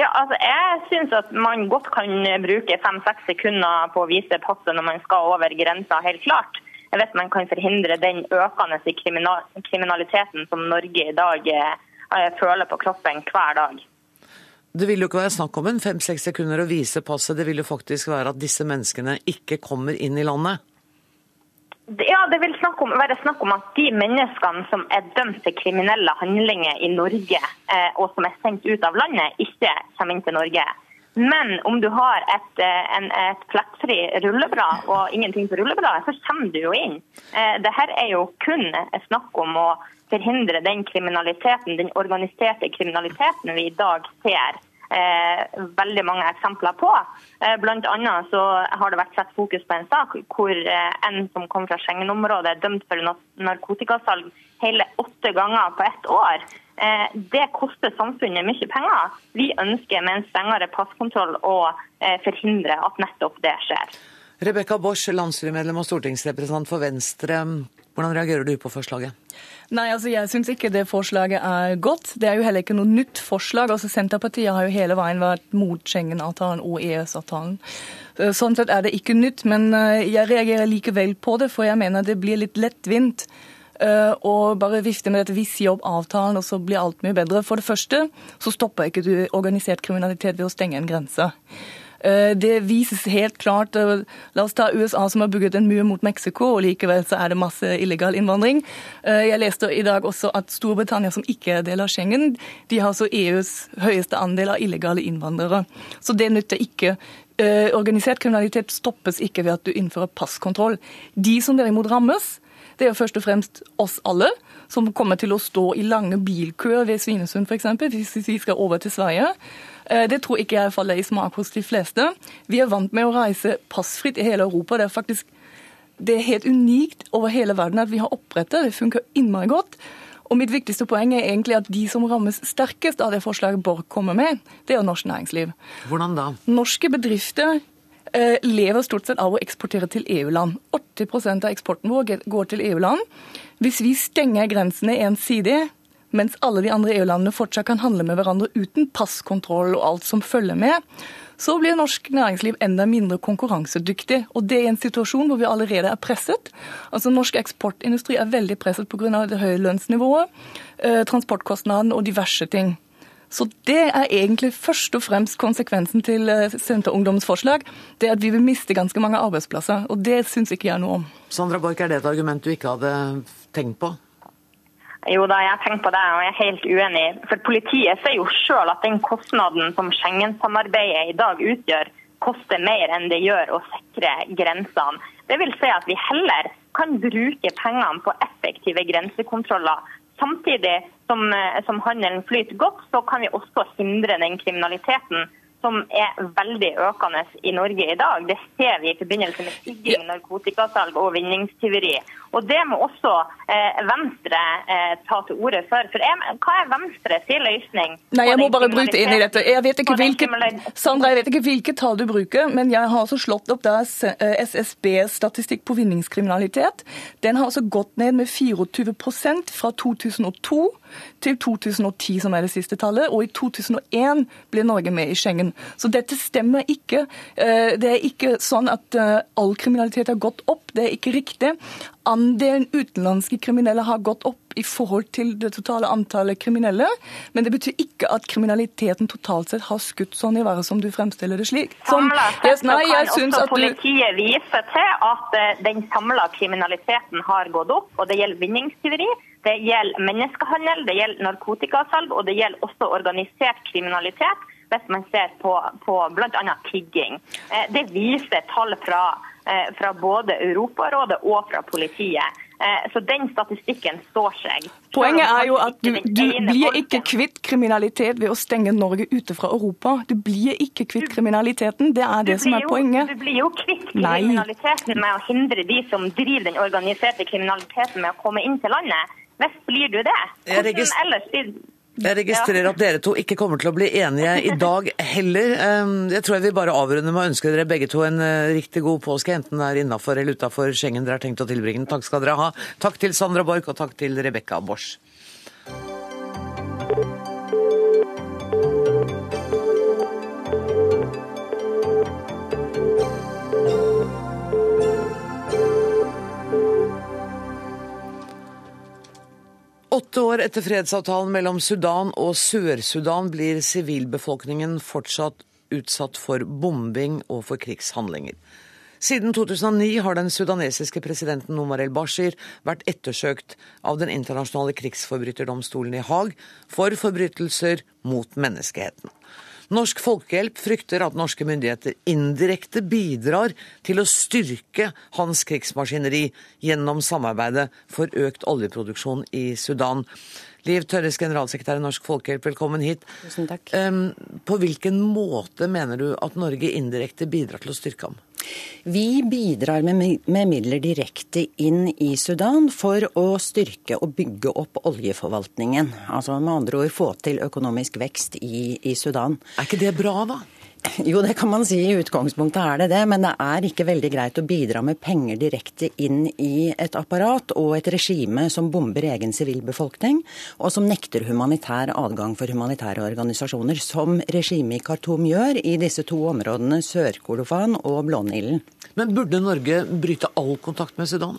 Ja, altså Jeg syns at man godt kan bruke fem-seks sekunder på å vise passet når man skal over grensa, helt klart hvis man kan forhindre den økende kriminaliteten som Norge i dag eh, føler på kroppen hver dag. Det vil jo ikke være snakk om en fem-seks sekunder å vise passet, det vil jo faktisk være at disse menneskene ikke kommer inn i landet? Ja, Det vil snakk om, være snakk om at de menneskene som er dømt til kriminelle handlinger i Norge, eh, og som er sendt ut av landet, ikke kommer inn til Norge. Men om du har et, eh, en, et flekkfri rulleblad og ingenting på rullebladet, så kommer du jo inn. Eh, Dette er jo kun snakk om å forhindre den kriminaliteten, den organiserte kriminaliteten vi i dag ser eh, veldig mange eksempler på. Eh, blant annet så har det vært sett fokus på en sak hvor eh, en som kom fra Schengen-området, er dømt for narkotikasalg hele åtte ganger på ett år. Eh, det koster samfunnet mye penger. Vi ønsker med en strengere passkontroll å eh, forhindre at nettopp det skjer. Rebekka Bosch, landsstyremedlem og stortingsrepresentant for Venstre. Hvordan reagerer du på forslaget? Nei, altså Jeg syns ikke det forslaget er godt. Det er jo heller ikke noe nytt forslag. Altså Senterpartiet har jo hele veien vært mot Schengen-avtalen og EØS-avtalen. Sånn sett er det ikke nytt, men eh, jeg reagerer likevel på det, for jeg mener det blir litt lettvint eh, å bare vifte med dette 'hvis jobb-avtalen', og så blir alt mye bedre. For det første så stopper ikke du organisert kriminalitet ved å stenge en grense. Eh, det vises helt klart La oss ta USA, som har bygget en mur mot Mexico, og likevel så er det masse illegal innvandring. Jeg leste i dag også at Storbritannia, som ikke er del av Schengen, de har altså EUs høyeste andel av illegale innvandrere. Så det nytter ikke. Eh, organisert kriminalitet stoppes ikke ved at du innfører passkontroll. De som derimot rammes, det er først og fremst oss alle, som kommer til å stå i lange bilkøer ved Svinesund f.eks., hvis vi skal over til Sverige. Eh, det tror ikke jeg faller i smak hos de fleste. Vi er vant med å reise passfritt i hele Europa. Det er faktisk det er helt unikt over hele verden at vi har opprettet. Det funker innmari godt. Og mitt viktigste poeng er egentlig at de som rammes sterkest av det forslaget Borch kommer med, det er norsk næringsliv. Hvordan da? Norske bedrifter lever stort sett av å eksportere til EU-land. 80% av eksporten vår går til EU-land. Hvis vi stenger grensene ensidig, mens alle de andre EU-landene fortsatt kan handle med hverandre uten passkontroll og alt som følger med, så blir norsk næringsliv enda mindre konkurransedyktig. Og det er en situasjon hvor vi allerede er presset. Altså Norsk eksportindustri er veldig presset pga. det høye lønnsnivået, transportkostnadene og diverse ting. Så det er egentlig først og fremst konsekvensen til eh, Senterungdoms forslag. Det er at vi vil miste ganske mange arbeidsplasser. Og det syns ikke jeg noe om. Sandra Borch, er det et argument du ikke hadde tenkt på? Jo da, jeg tenkt på det, og jeg er helt uenig. For Politiet ser jo sjøl at den kostnaden som Schengen-samarbeidet i dag utgjør, koster mer enn det gjør å sikre grensene. Det vil si at vi heller kan bruke pengene på effektive grensekontroller. Samtidig som, eh, som handelen flyter godt, så kan vi også hindre den kriminaliteten som er veldig økende i Norge i dag. Det ser vi i forbindelse med tigging, narkotikasalg og vinningstyveri. Og Det må også eh, Venstre eh, ta til orde for. For jeg, Hva er Venstre sin løsning? Nei, Jeg må bare bryte inn i dette. Jeg vet ikke hvilke, Sandra, jeg vet ikke hvilke tall du bruker, men jeg har altså slått opp der SSB-statistikk på vinningskriminalitet. Den har altså gått ned med 24% fra 2002 til 2010, som er det siste tallet. Og i 2001 ble Norge med i Schengen. Så dette stemmer ikke. Eh, det er ikke sånn at eh, all kriminalitet har gått opp. Det er ikke riktig. Andelen utenlandske kriminelle har gått opp i forhold til det totale antallet kriminelle. Men det betyr ikke at kriminaliteten totalt sett har skutt sånn i været som du fremstiller det slik. Som, yes, nei, jeg kan også politiet vise til at eh, den samla kriminaliteten har gått opp. og Det gjelder vinningstyveri, det gjelder menneskehandel, det gjelder narkotikasalg og det gjelder også organisert kriminalitet hvis man ser på, på bl.a. tigging. Eh, det viser tall fra, fra både Europarådet og fra politiet. Eh, så den statistikken står seg. Poenget er jo at du, du blir ikke kvitt kriminalitet ved å stenge Norge ute fra Europa. Du blir ikke kvitt kriminaliteten. Det er det som er poenget. Du blir jo kvitt kriminaliteten med å hindre de som driver den organiserte kriminaliteten med å komme inn til landet. Hvis blir du det? Hvordan ellers jeg registrerer at dere to ikke kommer til å bli enige i dag heller. Ehm, jeg tror jeg vil bare avrunde med å ønske dere begge to en eh, riktig god påske, enten det er innafor eller utafor Schengen dere har tenkt å tilbringe den. Takk skal dere ha. Takk til Sandra Borch, og takk til Rebekka Bosch. Åtte år etter fredsavtalen mellom Sudan og Sør-Sudan blir sivilbefolkningen fortsatt utsatt for bombing og for krigshandlinger. Siden 2009 har den sudanesiske presidenten Omar el-Bashir vært ettersøkt av den internasjonale krigsforbryterdomstolen i Haag for forbrytelser mot menneskeheten. Norsk Folkehjelp frykter at norske myndigheter indirekte bidrar til å styrke hans krigsmaskineri gjennom samarbeidet for økt oljeproduksjon i Sudan. Liv Tørres, generalsekretær i Norsk Folkehjelp, velkommen hit. Tusen takk. På hvilken måte mener du at Norge indirekte bidrar til å styrke ham? Vi bidrar med, midler direkte inn i Sudan for å styrke og bygge opp oljeforvaltningen. Altså med andre ord få til økonomisk vekst i, i Sudan. Er ikke det bra, da? Jo, det kan man si. I utgangspunktet er det det. Men det er ikke veldig greit å bidra med penger direkte inn i et apparat og et regime som bomber egen sivilbefolkning, og som nekter humanitær adgang for humanitære organisasjoner, som regimet i Khartoum gjør i disse to områdene, Sør-Kordofan og Blånilden. Men burde Norge bryte all kontakt med Sudan?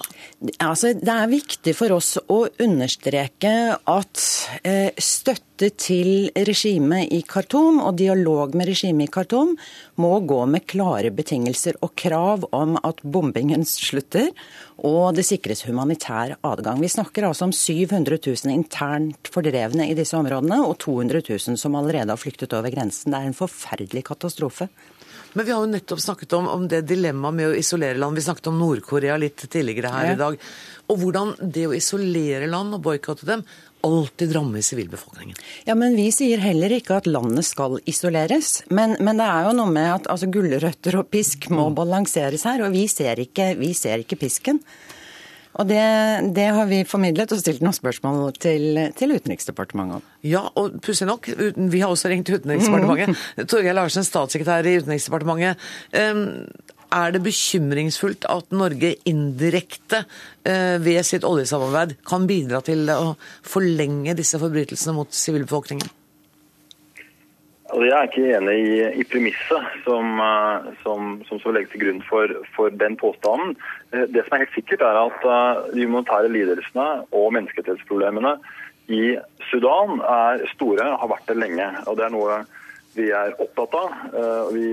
Altså, det er viktig for oss å understreke at eh, støtte til regimet i Khartoum og dialog med regimet i Khartoum må gå med klare betingelser og krav om at bombingen slutter og det sikres humanitær adgang. Vi snakker altså om 700 000 internt fordrevne i disse områdene og 200 000 som allerede har flyktet over grensen. Det er en forferdelig katastrofe. Men vi har jo nettopp snakket om, om det dilemmaet med å isolere land. Vi snakket om Nord-Korea litt tidligere her ja. i dag. Og hvordan det å isolere land og boikotte dem alltid rammer sivilbefolkningen. Ja, men Vi sier heller ikke at landet skal isoleres. Men, men det er jo noe med at altså, gulrøtter og pisk må mm. balanseres her. Og vi ser ikke, vi ser ikke pisken. Og det, det, har vi formidlet og stilt noen spørsmål til, til Utenriksdepartementet om. Ja, og pussig nok, vi har også ringt Utenriksdepartementet. Mm. Torgeir Larsen, statssekretær i Utenriksdepartementet. Er det bekymringsfullt at Norge indirekte eh, ved sitt oljesamarbeid kan bidra til å forlenge disse forbrytelsene mot sivilbefolkningen? Altså, jeg er ikke enig i, i premisset som, som, som, som legges til grunn for, for, den påstanden. Uh, det som er helt sikkert, er at de humanitære lidelsene og menneskerettighetsproblemene i Sudan er store, har vært det lenge. og Det er noe vi er opptatt av. Vi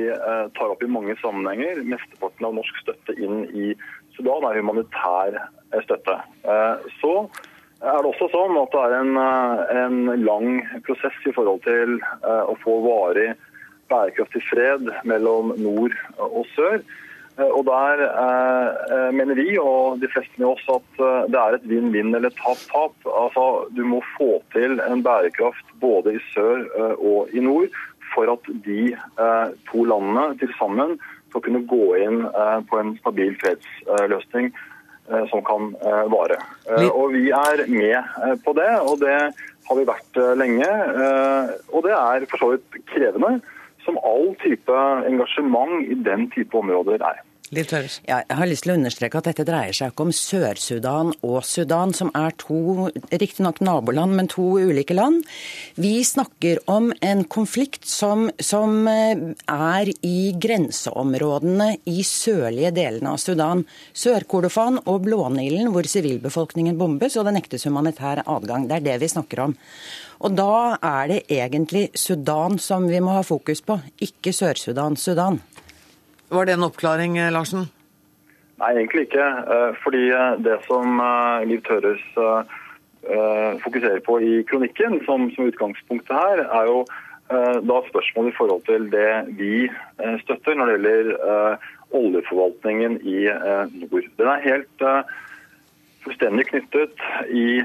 tar opp i mange sammenhenger. Mesteparten av norsk støtte inn i Sudan er humanitær støtte. Så er det også sånn at det er en, eh, en lang prosess i forhold til å få varig bærekraftig fred mellom nord og sør. Og Der eh, mener vi og de fleste med oss at det er et vinn-vinn eller tap-tap. Altså, Du må få til en bærekraft både i sør og i nord for at de to landene til sammen skal kunne gå inn på en stabil fredsløsning Eh, som kan eh, vare. Eh, og Vi er med på det, og det har vi vært lenge. Og det er for så vidt krevende, som all type engasjement i den type områder er. Ja, jeg har lyst til å understreke at dette dreier seg ikke om Sør-Sudan og Sudan, som er to, riktignok naboland, men to ulike land. Vi snakker om en konflikt som, som eh, er i grenseområdene i sørlige delene av Sudan. Sør-Kordofan og Blånilen, hvor sivilbefolkningen bombes og det nektes humanitær adgang. Det er det vi snakker om. Og da er det egentlig Sudan som vi må ha fokus på, ikke Sør-Sudan. Sudan. Var det en oppklaring, eh, Larsen? Nei, egentlig ikke. Eh, fordi eh, det som Liv Tørres fokuserer på i kronikken, som, som utgangspunktet her, er jo da spørsmålet i forhold til det vi støtter når det gjelder oljeforvaltningen i nord. Den er helt fullstendig knyttet i,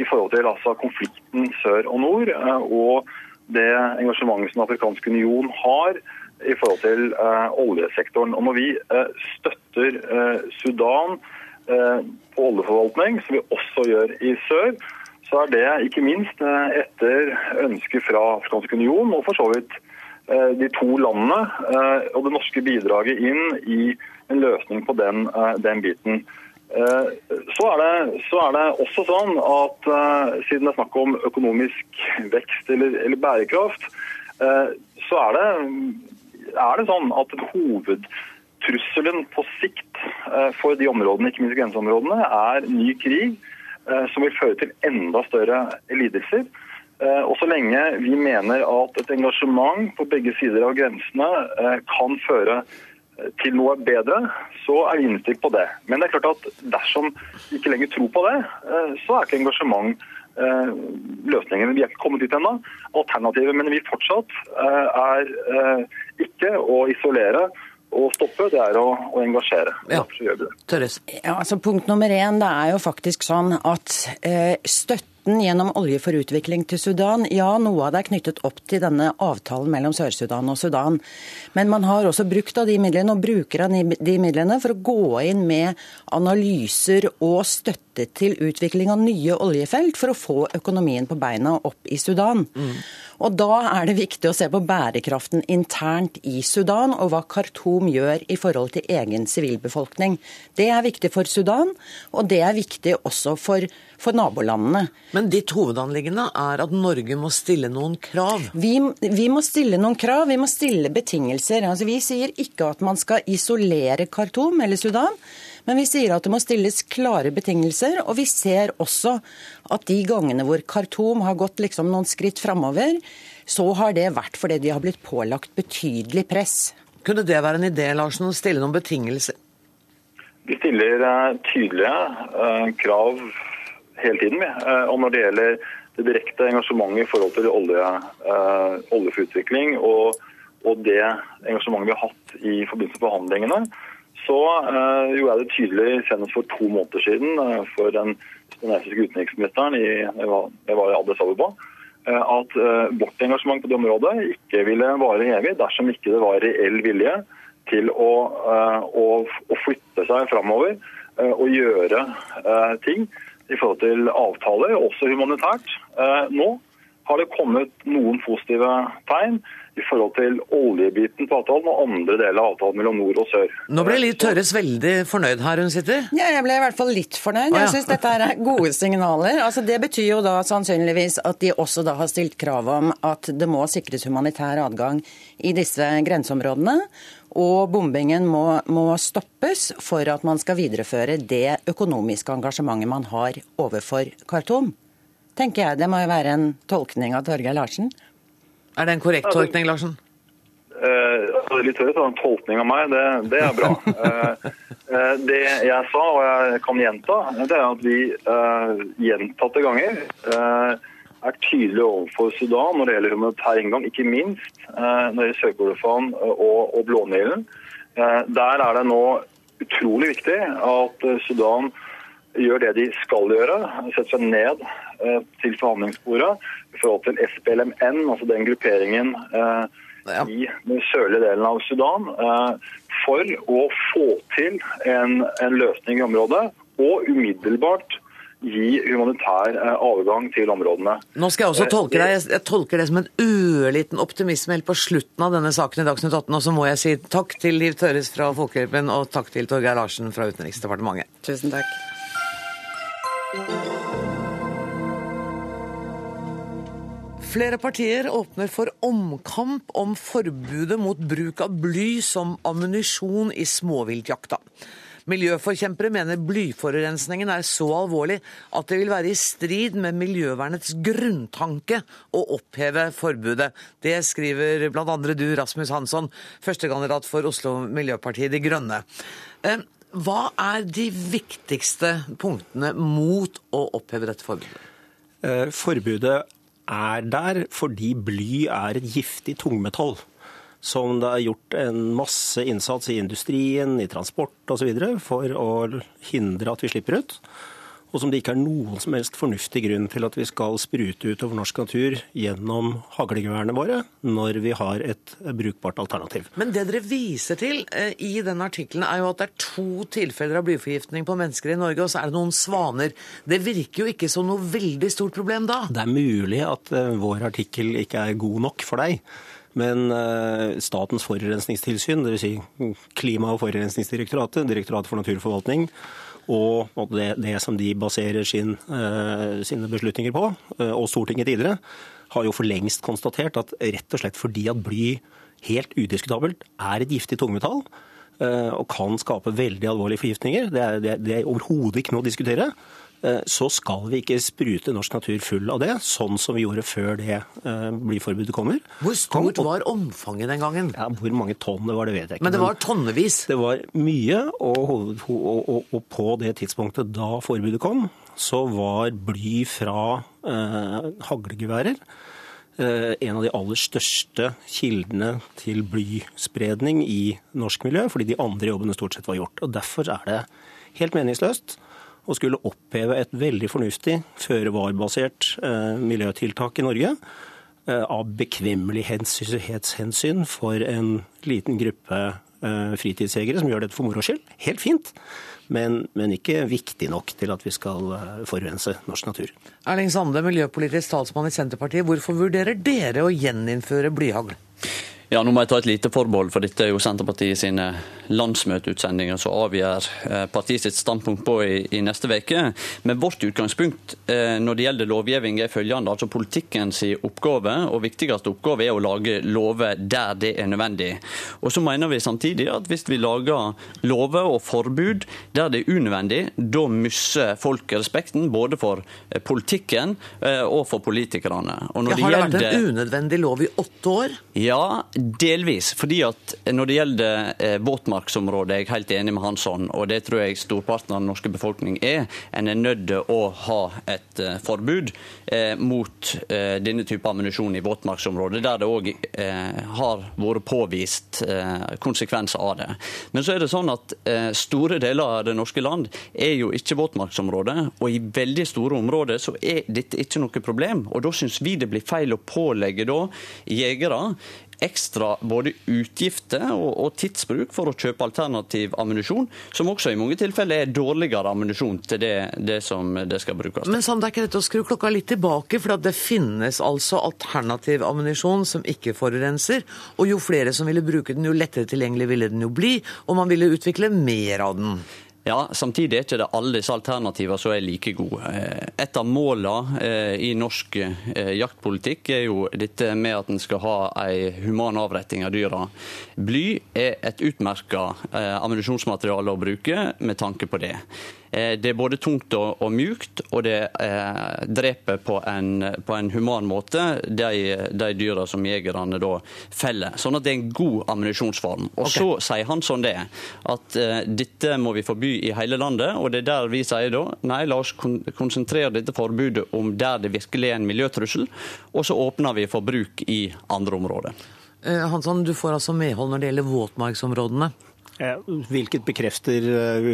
i forhold til altså, konflikten sør og nord, og det engasjementet som Den afrikanske union har i forhold til uh, oljesektoren. Og Når vi uh, støtter uh, Sudan på oljeforvaltning, som vi også gjør i sør, så er det ikke minst etter ønske fra Afrikansk union og for så vidt de to landene og det norske bidraget inn i en løsning på den, den biten. Så er, det, så er, det, også sånn at siden det er snakk om økonomisk vekst eller, eller bærekraft, så er det er det sånn at hovedtrusselen på sikt eh, for de områdene, ikke minst grenseområdene, er ny krig eh, som vil føre til enda større lidelser. Eh, og så lenge vi mener at et engasjement på begge sider av grensene kan føre til noe bedre, så er vi innstilt på det. Men det er klart at dersom vi ikke lenger tror på det, så er ikke engasjement løsningen. Vi er ikke kommet dit ennå. Alternativet mener vi fortsatt er ikke å isolere og stoppe, det er å, å engasjere. Ja. Derfor gjør vi det. Tørres. Ja, altså punkt nummer én, det er jo faktisk sånn at eh, støtten gjennom Olje for utvikling til Sudan, ja, noe av det er knyttet opp til denne avtalen mellom Sør-Sudan og Sudan. Men man har også brukt av de midlene, og bruker av de midlene, for å gå inn med analyser og støtte knyttet til utvikling av nye oljefelt for å få økonomien på beina opp i Sudan. Mm. Og Da er det viktig å se på bærekraften internt i Sudan, og hva Khartoum gjør i forhold til egen sivilbefolkning. Det er viktig for Sudan, og det er viktig også for, for nabolandene. Men ditt hovedanliggende er at Norge må stille noen krav? Vi, vi, må stille noen krav, vi må stille betingelser. Altså, vi sier ikke at man skal isolere Khartoum eller Sudan. Men vi sier at det må stilles klare betingelser, og vi ser også at de gangene hvor Khartoum har gått liksom noen skritt framover, så har det vært fordi de har blitt pålagt betydelig press. Kunne det være en idé Larsen, å stille noen betingelser? Vi stiller uh, tydelige uh, krav hele tiden. Uh, og når det gjelder det direkte engasjementet i forhold til olje, oljeforutvikling og, og, det engasjementet vi har hatt i forbindelse med forhandlingene, så uh, gjorde jeg det tydelig senest for to måneder siden uh, for den kinesiske utenriksministeren i, jeg var, jeg var i Addis Abeba, uh, at vårt engasjement på det området ikke ville vare evig dersom ikke det var reell vilje til å, å, å flytte seg framover og gjøre ting i forhold til avtaler, også humanitært. Nå har det kommet noen positive tegn i forhold til oljebiten på avtalen og andre deler av avtalen mellom nord og sør. Nå ble Liv Tørres veldig fornøyd her hun sitter. Ja, jeg ble i hvert fall litt fornøyd. Jeg syns dette er gode signaler. Altså, det betyr jo da sannsynligvis at de også da har stilt krav om at det må sikres humanitær adgang i disse grenseområdene. Og bombingen må, må stoppes for at man skal videreføre det økonomiske engasjementet man har overfor Khartoum tenker jeg. Det må jo være en tolkning av Torgeir Larsen. Er det en korrekt tolkning, Larsen? Uh, litt høyt en tolkning av meg, det, det er bra. Uh, uh, det jeg sa, og jeg kan gjenta, det er at vi gjentatte ganger er tydelige overfor Sudan når det gjelder humanitær inngang, ikke minst når det gjelder Sør-Kordofan og, og Blånilen. Der er det nå utrolig viktig at Sudan gjør det de skal gjøre, setter seg ned til forhandlingsbordet i forhold til SPLMN, altså den grupperingen eh, ja. i den sørlige delen av Sudan, eh, for å få til en, en, løsning i området, og umiddelbart gi humanitær avgang til områdene. Nå skal Jeg også tolke deg, jeg tolker det som en ørliten optimisme helt på slutten av denne saken i Dagsnytt 18. Og så må jeg si takk til Liv Tøres fra Folkehjelpen og takk til Torgeir Larsen fra Utenriksdepartementet. Tusen takk. Flere partier åpner for omkamp om forbudet mot bruk av bly som ammunisjon i småviltjakta. Miljøforkjempere mener blyforurensningen er så alvorlig at det vil være i strid med miljøvernets grunntanke å oppheve forbudet. Det skriver bl.a. du, Rasmus Hansson, førstekandidat for Oslo Miljøpartiet De Grønne. Eh, hva er de viktigste punktene mot å oppheve dette forbudet? Eh, forbudet er der fordi bly er et giftig tungmetall. Som det er gjort en masse innsats i industrien, i transport osv. for å hindre at vi slipper ut og som det ikke er noen som helst fornuftig grunn til at vi skal sprute utover norsk natur gjennom haglegeværene våre, når vi har et brukbart alternativ. Men det dere viser til eh, i den artikkelen, er jo at det er to tilfeller av blyforgiftning på mennesker i Norge, og så er det noen svaner. Det virker jo ikke som noe veldig stort problem da? Det er mulig at eh, vår artikkel ikke er god nok for deg. Men eh, Statens forurensningstilsyn, dvs. Si Klima- og forurensningsdirektoratet, Direktoratet for naturforvaltning, og det, det som de baserer sin, uh, sine beslutninger på, uh, og Stortinget tidligere, har jo for lengst konstatert at rett og slett fordi at bly helt udiskutabelt er et giftig tungmetall, uh, og kan skape veldig alvorlige forgiftninger, det er, det er overhodet ikke noe å diskutere. Eh, så skal vi ikke sprute norsk natur full av det, sånn som vi gjorde før det eh, blyforbudet kommer. Hvor stort var omfanget den gangen? Ja, Hvor mange tonn det var, det vet jeg ikke. Men det var tonnevis? Det var mye, og, og, og, og på det tidspunktet da forbudet kom, så var bly fra eh, haglegeværer eh, en av de aller største kildene til blyspredning i norsk miljø, fordi de andre jobbene stort sett var gjort. Og Derfor er det helt meningsløst og skulle oppheve et veldig fornuftig føre-var-basert eh, miljøtiltak i Norge eh, av bekvemmelighetshensyn for en liten gruppe eh, fritidsjegere som gjør dette for moro skyld. Helt fint. Men, men, ikke viktig nok til at vi skal forurense norsk natur. Erling Sande, miljøpolitisk talsmann i Senterpartiet. Hvorfor vurderer dere å gjeninnføre blyhagl? Ja, Nå må jeg ta et lite forbehold, for dette er jo Senterpartiet sine landsmøteutsendinger som avgjør eh, partiet sitt standpunkt på i, i neste uke. Men vårt utgangspunkt eh, når det gjelder lovgivning er følgende. altså Politikkens oppgave og viktigste oppgave er å lage lover der det er nødvendig. Og så mener vi samtidig at hvis vi lager lover og forbud der det er unødvendig, da mister folk respekten både for eh, politikken og for politikerne. Og ja, har det, det vært en unødvendig lov i åtte år? Ja, Delvis. fordi at når det gjelder eh, våtmarksområdet, jeg er helt enig med Hansson, og det tror jeg storparten av den norske befolkning er, en er nødt til å ha et eh, forbud eh, mot denne type ammunisjon i våtmarksområdet, der det òg har vært påvist konsekvenser av det. Men så er det sånn at store deler av det norske land er jo ikke våtmarksområde, og i veldig store områder så er dette ikke noe problem. Og da syns vi det blir feil å pålegge da jegere ekstra både utgifter og, og, tidsbruk for å kjøpe alternativ ammunisjon, som også i mange tilfeller er dårligere ammunisjon til det, det, som det skal brukes. Men Sand, er ikke dette å skru klokka litt tilbake? For det finnes altså alternativ ammunisjon som ikke forurenser. Og jo flere som ville bruke den, jo lettere tilgjengelig ville den jo bli. Og man ville utvikle mer av den. Ja, Samtidig er ikke det alle disse alternativene som er like gode. Eh, et av målene eh, i norsk eh, jaktpolitikk er jo dette med at en skal ha en human avretting av dyra. Bly er et utmerka ammunisjonsmateriale å bruke med tanke på det. Eh, det er både tungt og, og mjukt, og det eh, dreper på en, på en, human måte de, de dyra som jegerne da feller. Sånn at det er en god ammunisjonsform. Og okay. så sier han sånn det, at eh, dette må vi forby i hele landet. Og det er der vi sier da nei, la oss kon konsentrere dette forbudet om der det virkelig er en miljøtrussel, og så åpner vi for bruk i andre områder. Eh, Hansson, du får altså medhold når det gjelder våtmarksområdene. Hvilket bekrefter eh,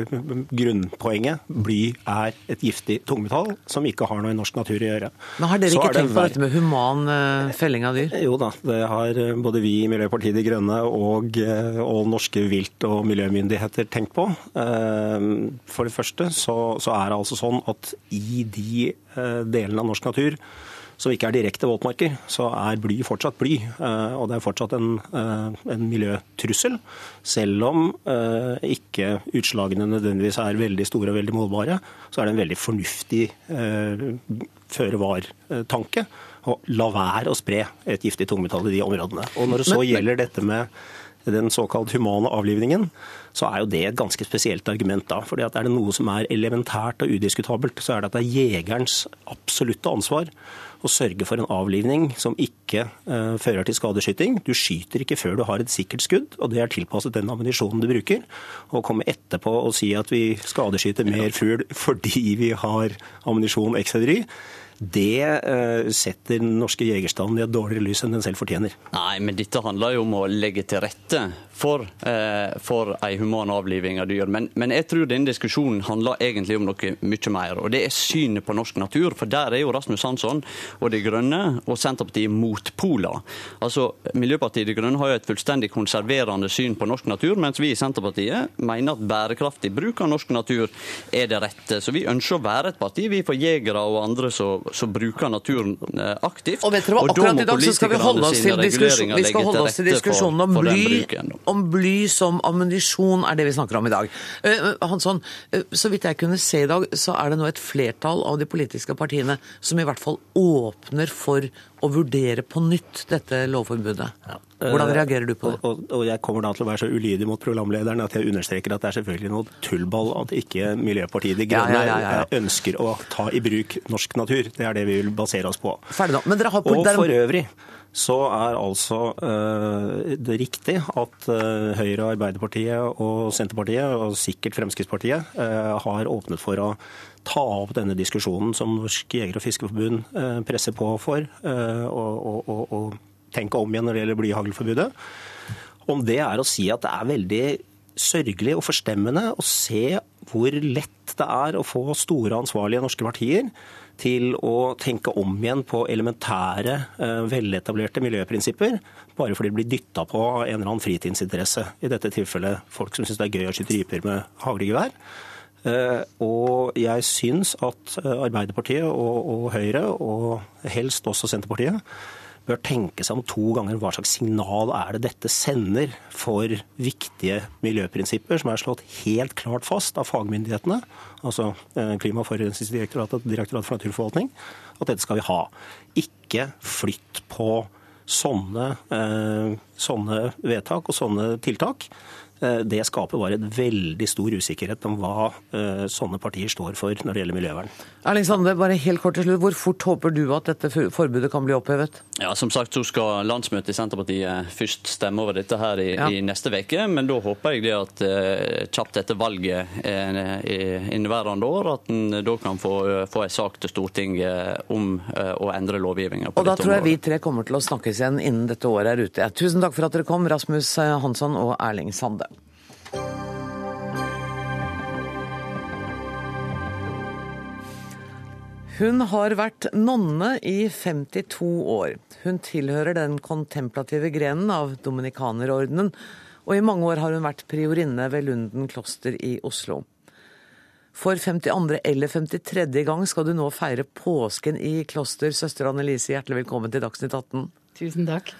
grunnpoenget. Bly er et giftig tungmetall som ikke har noe i norsk natur å gjøre. Men Har dere ikke tenkt på dette med human eh, felling av dyr? Jo da, det har eh, både vi i Miljøpartiet De Grønne og, og norske vilt- og miljømyndigheter tenkt på. For det første så, så er det altså sånn at i de delene av norsk natur som ikke er direkte våtmarker, så er bly fortsatt bly. Eh, og det er fortsatt en, eh, en miljøtrussel. Selv om eh, ikke utslagene nødvendigvis er veldig store og veldig målbare, så er det en veldig fornuftig føre var-tanke. å la være å spre et giftig tungmetall i de områdene. Og når det så gjelder dette med den såkalt humane avlivningen, så er jo det et ganske spesielt argument da. fordi at Er det noe som er elementært og udiskutabelt, så er det at det er jegerens absolutte ansvar å sørge for en avlivning som ikke eh, fører til skadeskyting. Du skyter ikke før du har et sikkert skudd, og det er tilpasset den ammunisjonen du bruker. Å komme etterpå og si at vi skadeskyter mer fugl fordi vi har ammunisjon ekstra det uh, setter den norske jegerstanden i et dårligere lys enn den selv fortjener. Nei, men dette handler jo om å legge til rette for, eh, for ei human avliving av dyr. Men, men, jeg tror denne diskusjonen handler egentlig om noe mye mer. Og det er synet på norsk natur. For der er jo Rasmus Hansson og De Grønne og Senterpartiet motpoler. Altså, Miljøpartiet De Grønne har jo et fullstendig konserverende syn på norsk natur, mens vi i Senterpartiet mener at bærekraftig bruk av norsk natur er det rette. Så vi ønsker å være et parti, vi for jegere og andre som som bruker naturen eh, aktivt. Og vet dere hva, akkurat i dag så skal vi holde oss til, diskusjon, vi skal holde oss til diskusjonen om bly, om bly som ammunisjon, er det vi snakker om i dag. Uh, Hansson, uh, så vidt jeg kunne se i dag, så er det nå et flertall av de politiske partiene som i hvert fall åpner for å vurdere på nytt dette lovforbudet. Ja. Hvordan reagerer du på det? Og, og, Jeg kommer da til å være så ulydig mot programlederen at jeg understreker at det er selvfølgelig noe tullball at ikke Miljøpartiet De Grønne ja, ja, ønsker å ta i bruk norsk natur. Det er det vi vil basere oss på. Ferdig har... Og for øvrig så er altså uh, det riktig at uh, Høyre, Arbeiderpartiet og Senterpartiet, og sikkert Fremskrittspartiet, uh, har åpnet for å ta opp denne diskusjonen som Norsk jeger- og fiskerforbund presser på for, og, og, og, og tenke om igjen når det gjelder blyhaglforbudet. Om det er å si at det er veldig sørgelig og forstemmende å se hvor lett det er å få store ansvarlige norske partier til å tenke om igjen på elementære, eh, veletablerte miljøprinsipper, bare fordi det blir dytta på en eller annen fritidsinteresse. I dette tilfellet folk som syns det er gøy å skyte ryper med haglgevær. Eh, og jeg syns at eh, Arbeiderpartiet og, og Høyre, og helst også Senterpartiet, bør tenke seg om to ganger hva slags signal er det dette sender for viktige miljøprinsipper som er slått helt klart fast av fagmyndighetene, altså eh, Klima- og forurensningsdirektoratet Direktoratet for naturforvaltning, at dette skal vi ha. Ikke flytt på sånne, sånne vedtak og sånne tiltak. Eh, det skaper bare en veldig stor usikkerhet om hva eh, sånne partier står for når det gjelder miljøvern. Erling Sande, bare helt kort til slutt. Hvor fort håper du at dette forbudet kan bli opphevet? Ja, Som sagt så skal landsmøtet i Senterpartiet først stemme over dette her i, Ja. i neste uke. Men da håper jeg det at eh, kjapt etter valget i inneværende år, at en da kan få, få en sak til Stortinget om å endre lovgivninga Og da tror jeg området. vi tre kommer til å snakkes igjen innen dette året er ute. Tusen takk for at dere kom, Rasmus Hansson og Erling Sande. Hun har vært nonne i 52 år. Hun tilhører den kontemplative grenen av Dominikanerordenen, og i mange år har hun vært priorinne ved Lunden kloster i Oslo. For 52. eller 53. gang skal du nå feire påsken i kloster. Søster Annelise, hjertelig velkommen til Dagsnytt 18. Tusen takk.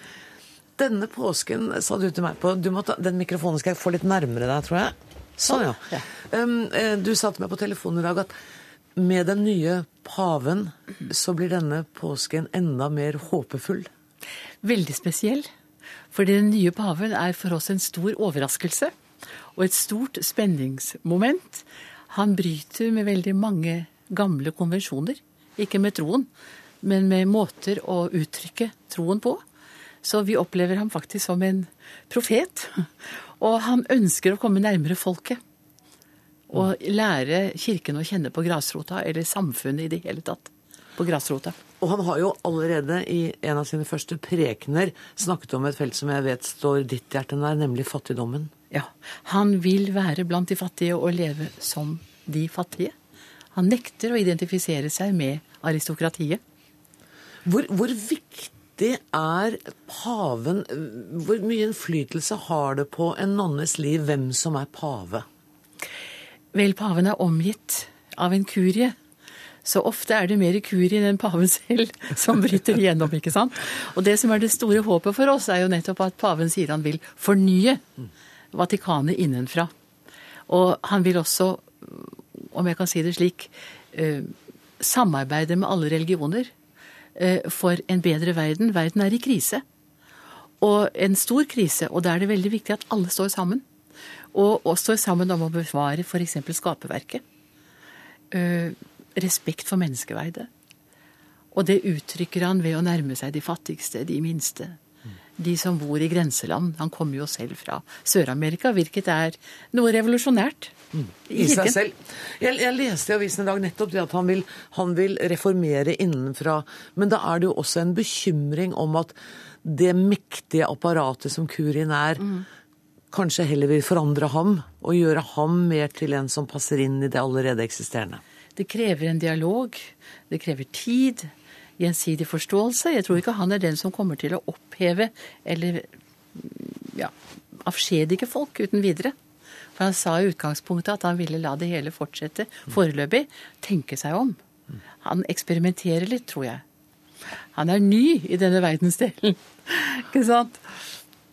Denne påsken sa du til meg på du må Den mikrofonen skal jeg få litt nærmere deg, tror jeg. Sånn, ja. Um, eh, du sa til meg på telefonen i dag at med den nye paven så blir denne påsken enda mer håpefull. Veldig spesiell. Fordi den nye paven er for oss en stor overraskelse og et stort spenningsmoment. Han bryter med veldig mange gamle konvensjoner. Ikke med troen, men med måter å uttrykke troen på. Så vi opplever ham faktisk som en profet. Og han ønsker å komme nærmere folket. Og lære kirken å kjenne på grasrota, eller samfunnet i det hele tatt. På grasrota. Og han har jo allerede i en av sine første prekener snakket om et felt som jeg vet står ditt hjerte nær, nemlig fattigdommen. Ja. Han vil være blant de fattige og leve som de fattige. Han nekter å identifisere seg med aristokratiet. Hvor, hvor viktig er paven Hvor mye innflytelse har det på en nonnes liv hvem som er pave? Vel, paven er omgitt av en kurie. Så ofte er det mer kurien enn paven selv som bryter igjennom, ikke sant? Og det som er det store håpet for oss, er jo nettopp at paven sier han vil fornye Vatikanet innenfra. Og han vil også, om jeg kan si det slik, eh, samarbeide med alle religioner eh, for en bedre verden. Verden er i krise. Og en stor krise, og da er det veldig viktig at alle står sammen. Og, og står sammen om å bevare f.eks. skaperverket. Uh, respekt for menneskeverdet. Og det uttrykker han ved å nærme seg de fattigste, de minste. De som bor i grenseland. Han kommer jo selv fra Sør-Amerika, hvilket er noe revolusjonært. I seg selv. Jeg, jeg leste i avisen i dag nettopp det at han vil, han vil reformere innenfra. Men da er det jo også en bekymring om at det mektige apparatet som kurien er, kanskje heller vil forandre ham og gjøre ham mer til en som passer inn i det allerede eksisterende. Det krever en dialog, det krever tid, gjensidig forståelse. Jeg tror ikke han er den som kommer til å oppheve eller ja, avskjedige folk uten videre. For han sa i utgangspunktet at han ville la det hele fortsette foreløpig. Tenke seg om. Han eksperimenterer litt, tror jeg. Han er ny i denne verdensdelen. Ikke sant?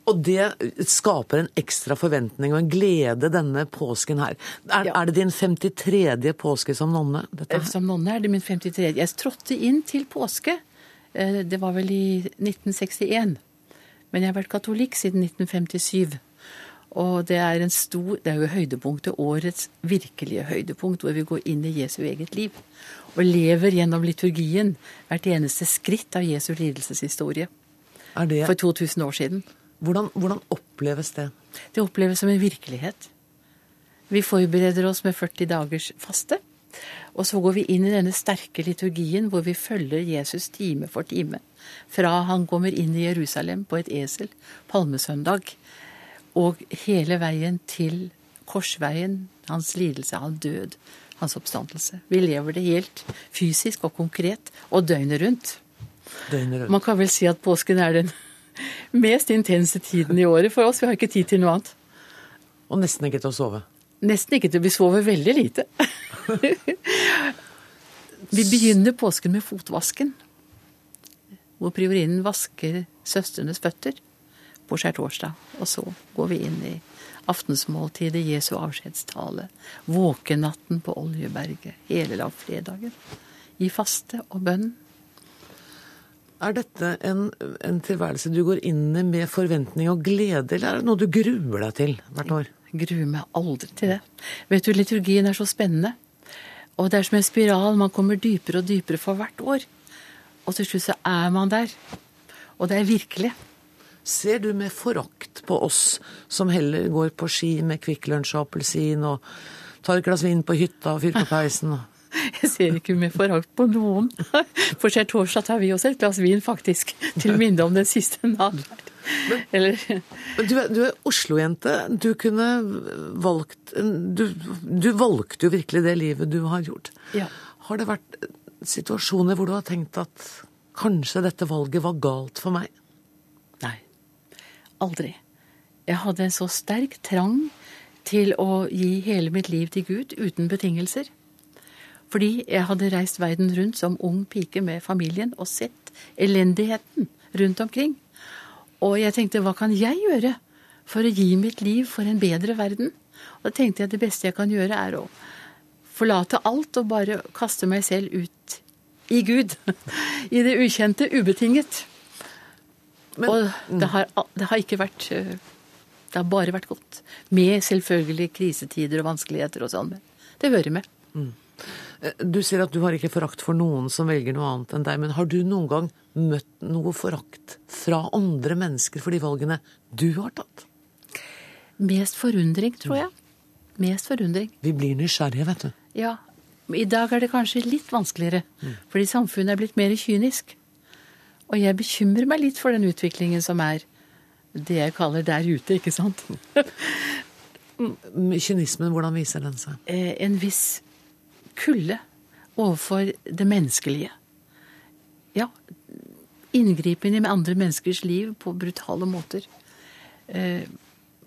Og det skaper en ekstra forventning og en glede denne påsken her. Er, er det din 53. påske som nonne? Her? Som nonne er det min 53. Jeg trådte inn til påske. eh, Det var vel i 1961. Men jeg har vært katolikk siden 1957. Og det er, en stor, det er jo høydepunktet, årets virkelige høydepunkt, hvor vi går inn i Jesu eget liv. Og lever gjennom liturgien hvert eneste skritt av Jesu lidelseshistorie. Er det... For 2000 år siden. Hvordan, hvordan oppleves det? Det oppleves som en virkelighet. Vi forbereder oss med 40 dagers faste. Og så går vi inn i denne sterke liturgien hvor vi følger Jesus time for time. Fra han kommer inn i Jerusalem på et esel palmesøndag, og hele veien til korsveien, hans lidelse, hans død, hans oppstandelse. Vi lever det helt fysisk og konkret, og døgnet rundt. Døgnet rundt. Man kan vel si at påsken er den mest intense tiden i året for oss. Vi har ikke tid til noe annet. Og nesten ikke til å sove. Nesten ikke til. Vi sover veldig lite. vi begynner påsken med fotvasken. Hvor priorinnen vasker søstrenes føtter på skjærtorsdag. Og så går vi inn i aftensmåltidet, Jesu avskjedstale, våkenatten på Oljeberget, hele lavfredagen. I faste og bønn. Er dette en, en tilværelse du går inn i med forventning og glede, eller er det noe du gruer deg til hvert år? Gruer meg aldri til det. Vet du, liturgien er så spennende. Og det er som en spiral. Man kommer dypere og dypere for hvert år. Og til slutt så er man der. Og det er virkelig. Ser du med forakt på oss som heller går på ski med Kvikk Lunsj og appelsin og tar et glass vin på hytta og fyrer på peisen? Jeg ser ikke med forakt på noen. For skjærtorsdag tar vi også et glass vin, faktisk. Til minne om den siste nadverd. Eller Men du, du er Oslo-jente. Du kunne valgt du, du valgte jo virkelig det livet du har gjort. Ja. Har det vært situasjoner hvor du har tenkt at kanskje dette valget var galt for meg? Nei. Aldri. Jeg hadde en så sterk trang til å gi hele mitt liv til Gud uten betingelser. Fordi jeg hadde reist verden rundt som ung pike med familien og sett elendigheten rundt omkring. Og jeg tenkte, hva kan jeg gjøre for å gi mitt liv for en bedre verden? Og da tenkte jeg det beste jeg kan gjøre, er å forlate alt og bare kaste meg selv ut i Gud. I det ukjente, ubetinget. og det har, det har ikke vært øh, Det har bare vært godt. Med selvfølgelig krisetider og vanskeligheter og sånn, men det hører med. Eh, Du sier at du har ikke forakt for noen som velger noe annet enn deg, men har du noen gang møtt noe forakt fra andre mennesker for de valgene du har tatt? Mest forundring, tror jeg. Mest forundring. Vi blir nysgjerrige, vet du. Ja. I dag er det kanskje litt vanskeligere, fordi samfunnet er blitt mer kynisk. Og jeg bekymrer meg litt for den utviklingen som er det jeg kaller der ute, ikke sant? Kynismen, hvordan viser den seg? Eh, En viss kulde overfor det menneskelige. Ja, inngripen i andre menneskers liv på brutale måter. Eh,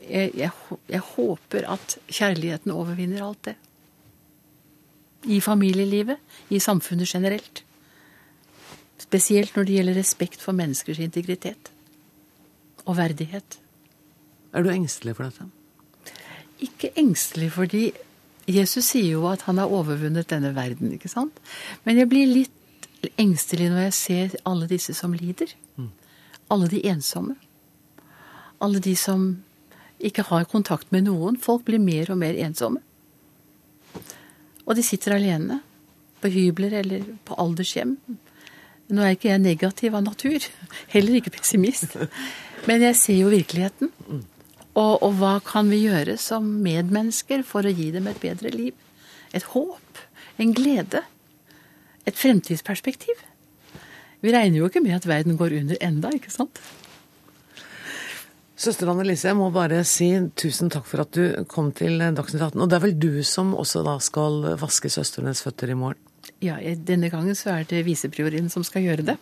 Jeg, jeg, jeg håper at kjærligheten overvinner alt det. I familielivet, i samfunnet generelt. Spesielt når det gjelder respekt for menneskers integritet og verdighet. Er du engstelig for dette? Ikke engstelig, fordi Jesus sier jo at han har overvunnet denne verden, ikke sant? Men jeg blir litt engstelig når jeg ser alle disse som lider. Alle de ensomme. Alle de som ikke har kontakt med noen. Folk blir mer og mer ensomme. Og de sitter alene. På hybler eller på aldershjem. Nå er ikke jeg negativ av natur. Heller ikke pessimist. Men jeg ser jo virkeligheten. Og, og hva kan vi gjøre som medmennesker for å gi dem et bedre liv? Et håp, en glede, et fremtidsperspektiv. Vi regner jo ikke med at verden går under enda, ikke sant? Søster Anne Lise, jeg må bare si tusen takk for at du kom til Dagsnytt 18. Og det er vel du som også da skal vaske søstrenes føtter i morgen? Ja, denne gangen så er det visepriorien som skal gjøre det.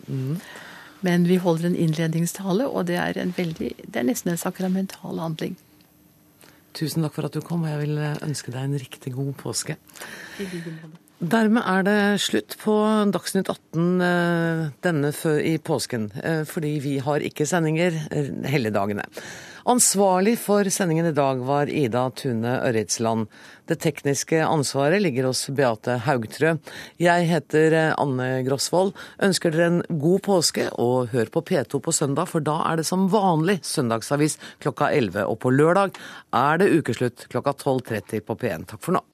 Men vi holder en innledningstale, og det er, en veldig, det er nesten en sakramental handling. Tusen takk for at du kom, og jeg vil ønske deg en riktig god påske. Dermed er det slutt på Dagsnytt 18 eh, denne i påsken, eh, fordi vi har ikke sendinger eh, helligdagene. Ansvarlig for sendingen i dag var Ida Tune Ørretsland. Det tekniske ansvaret ligger hos Beate Haugtrø. Jeg heter eh, Anne Grosvold. Ønsker dere en god påske, og hør på P2 på søndag, for da er det som vanlig søndagsavis klokka 11. Og på lørdag er det ukeslutt klokka 12.30 på P1. Takk for nå.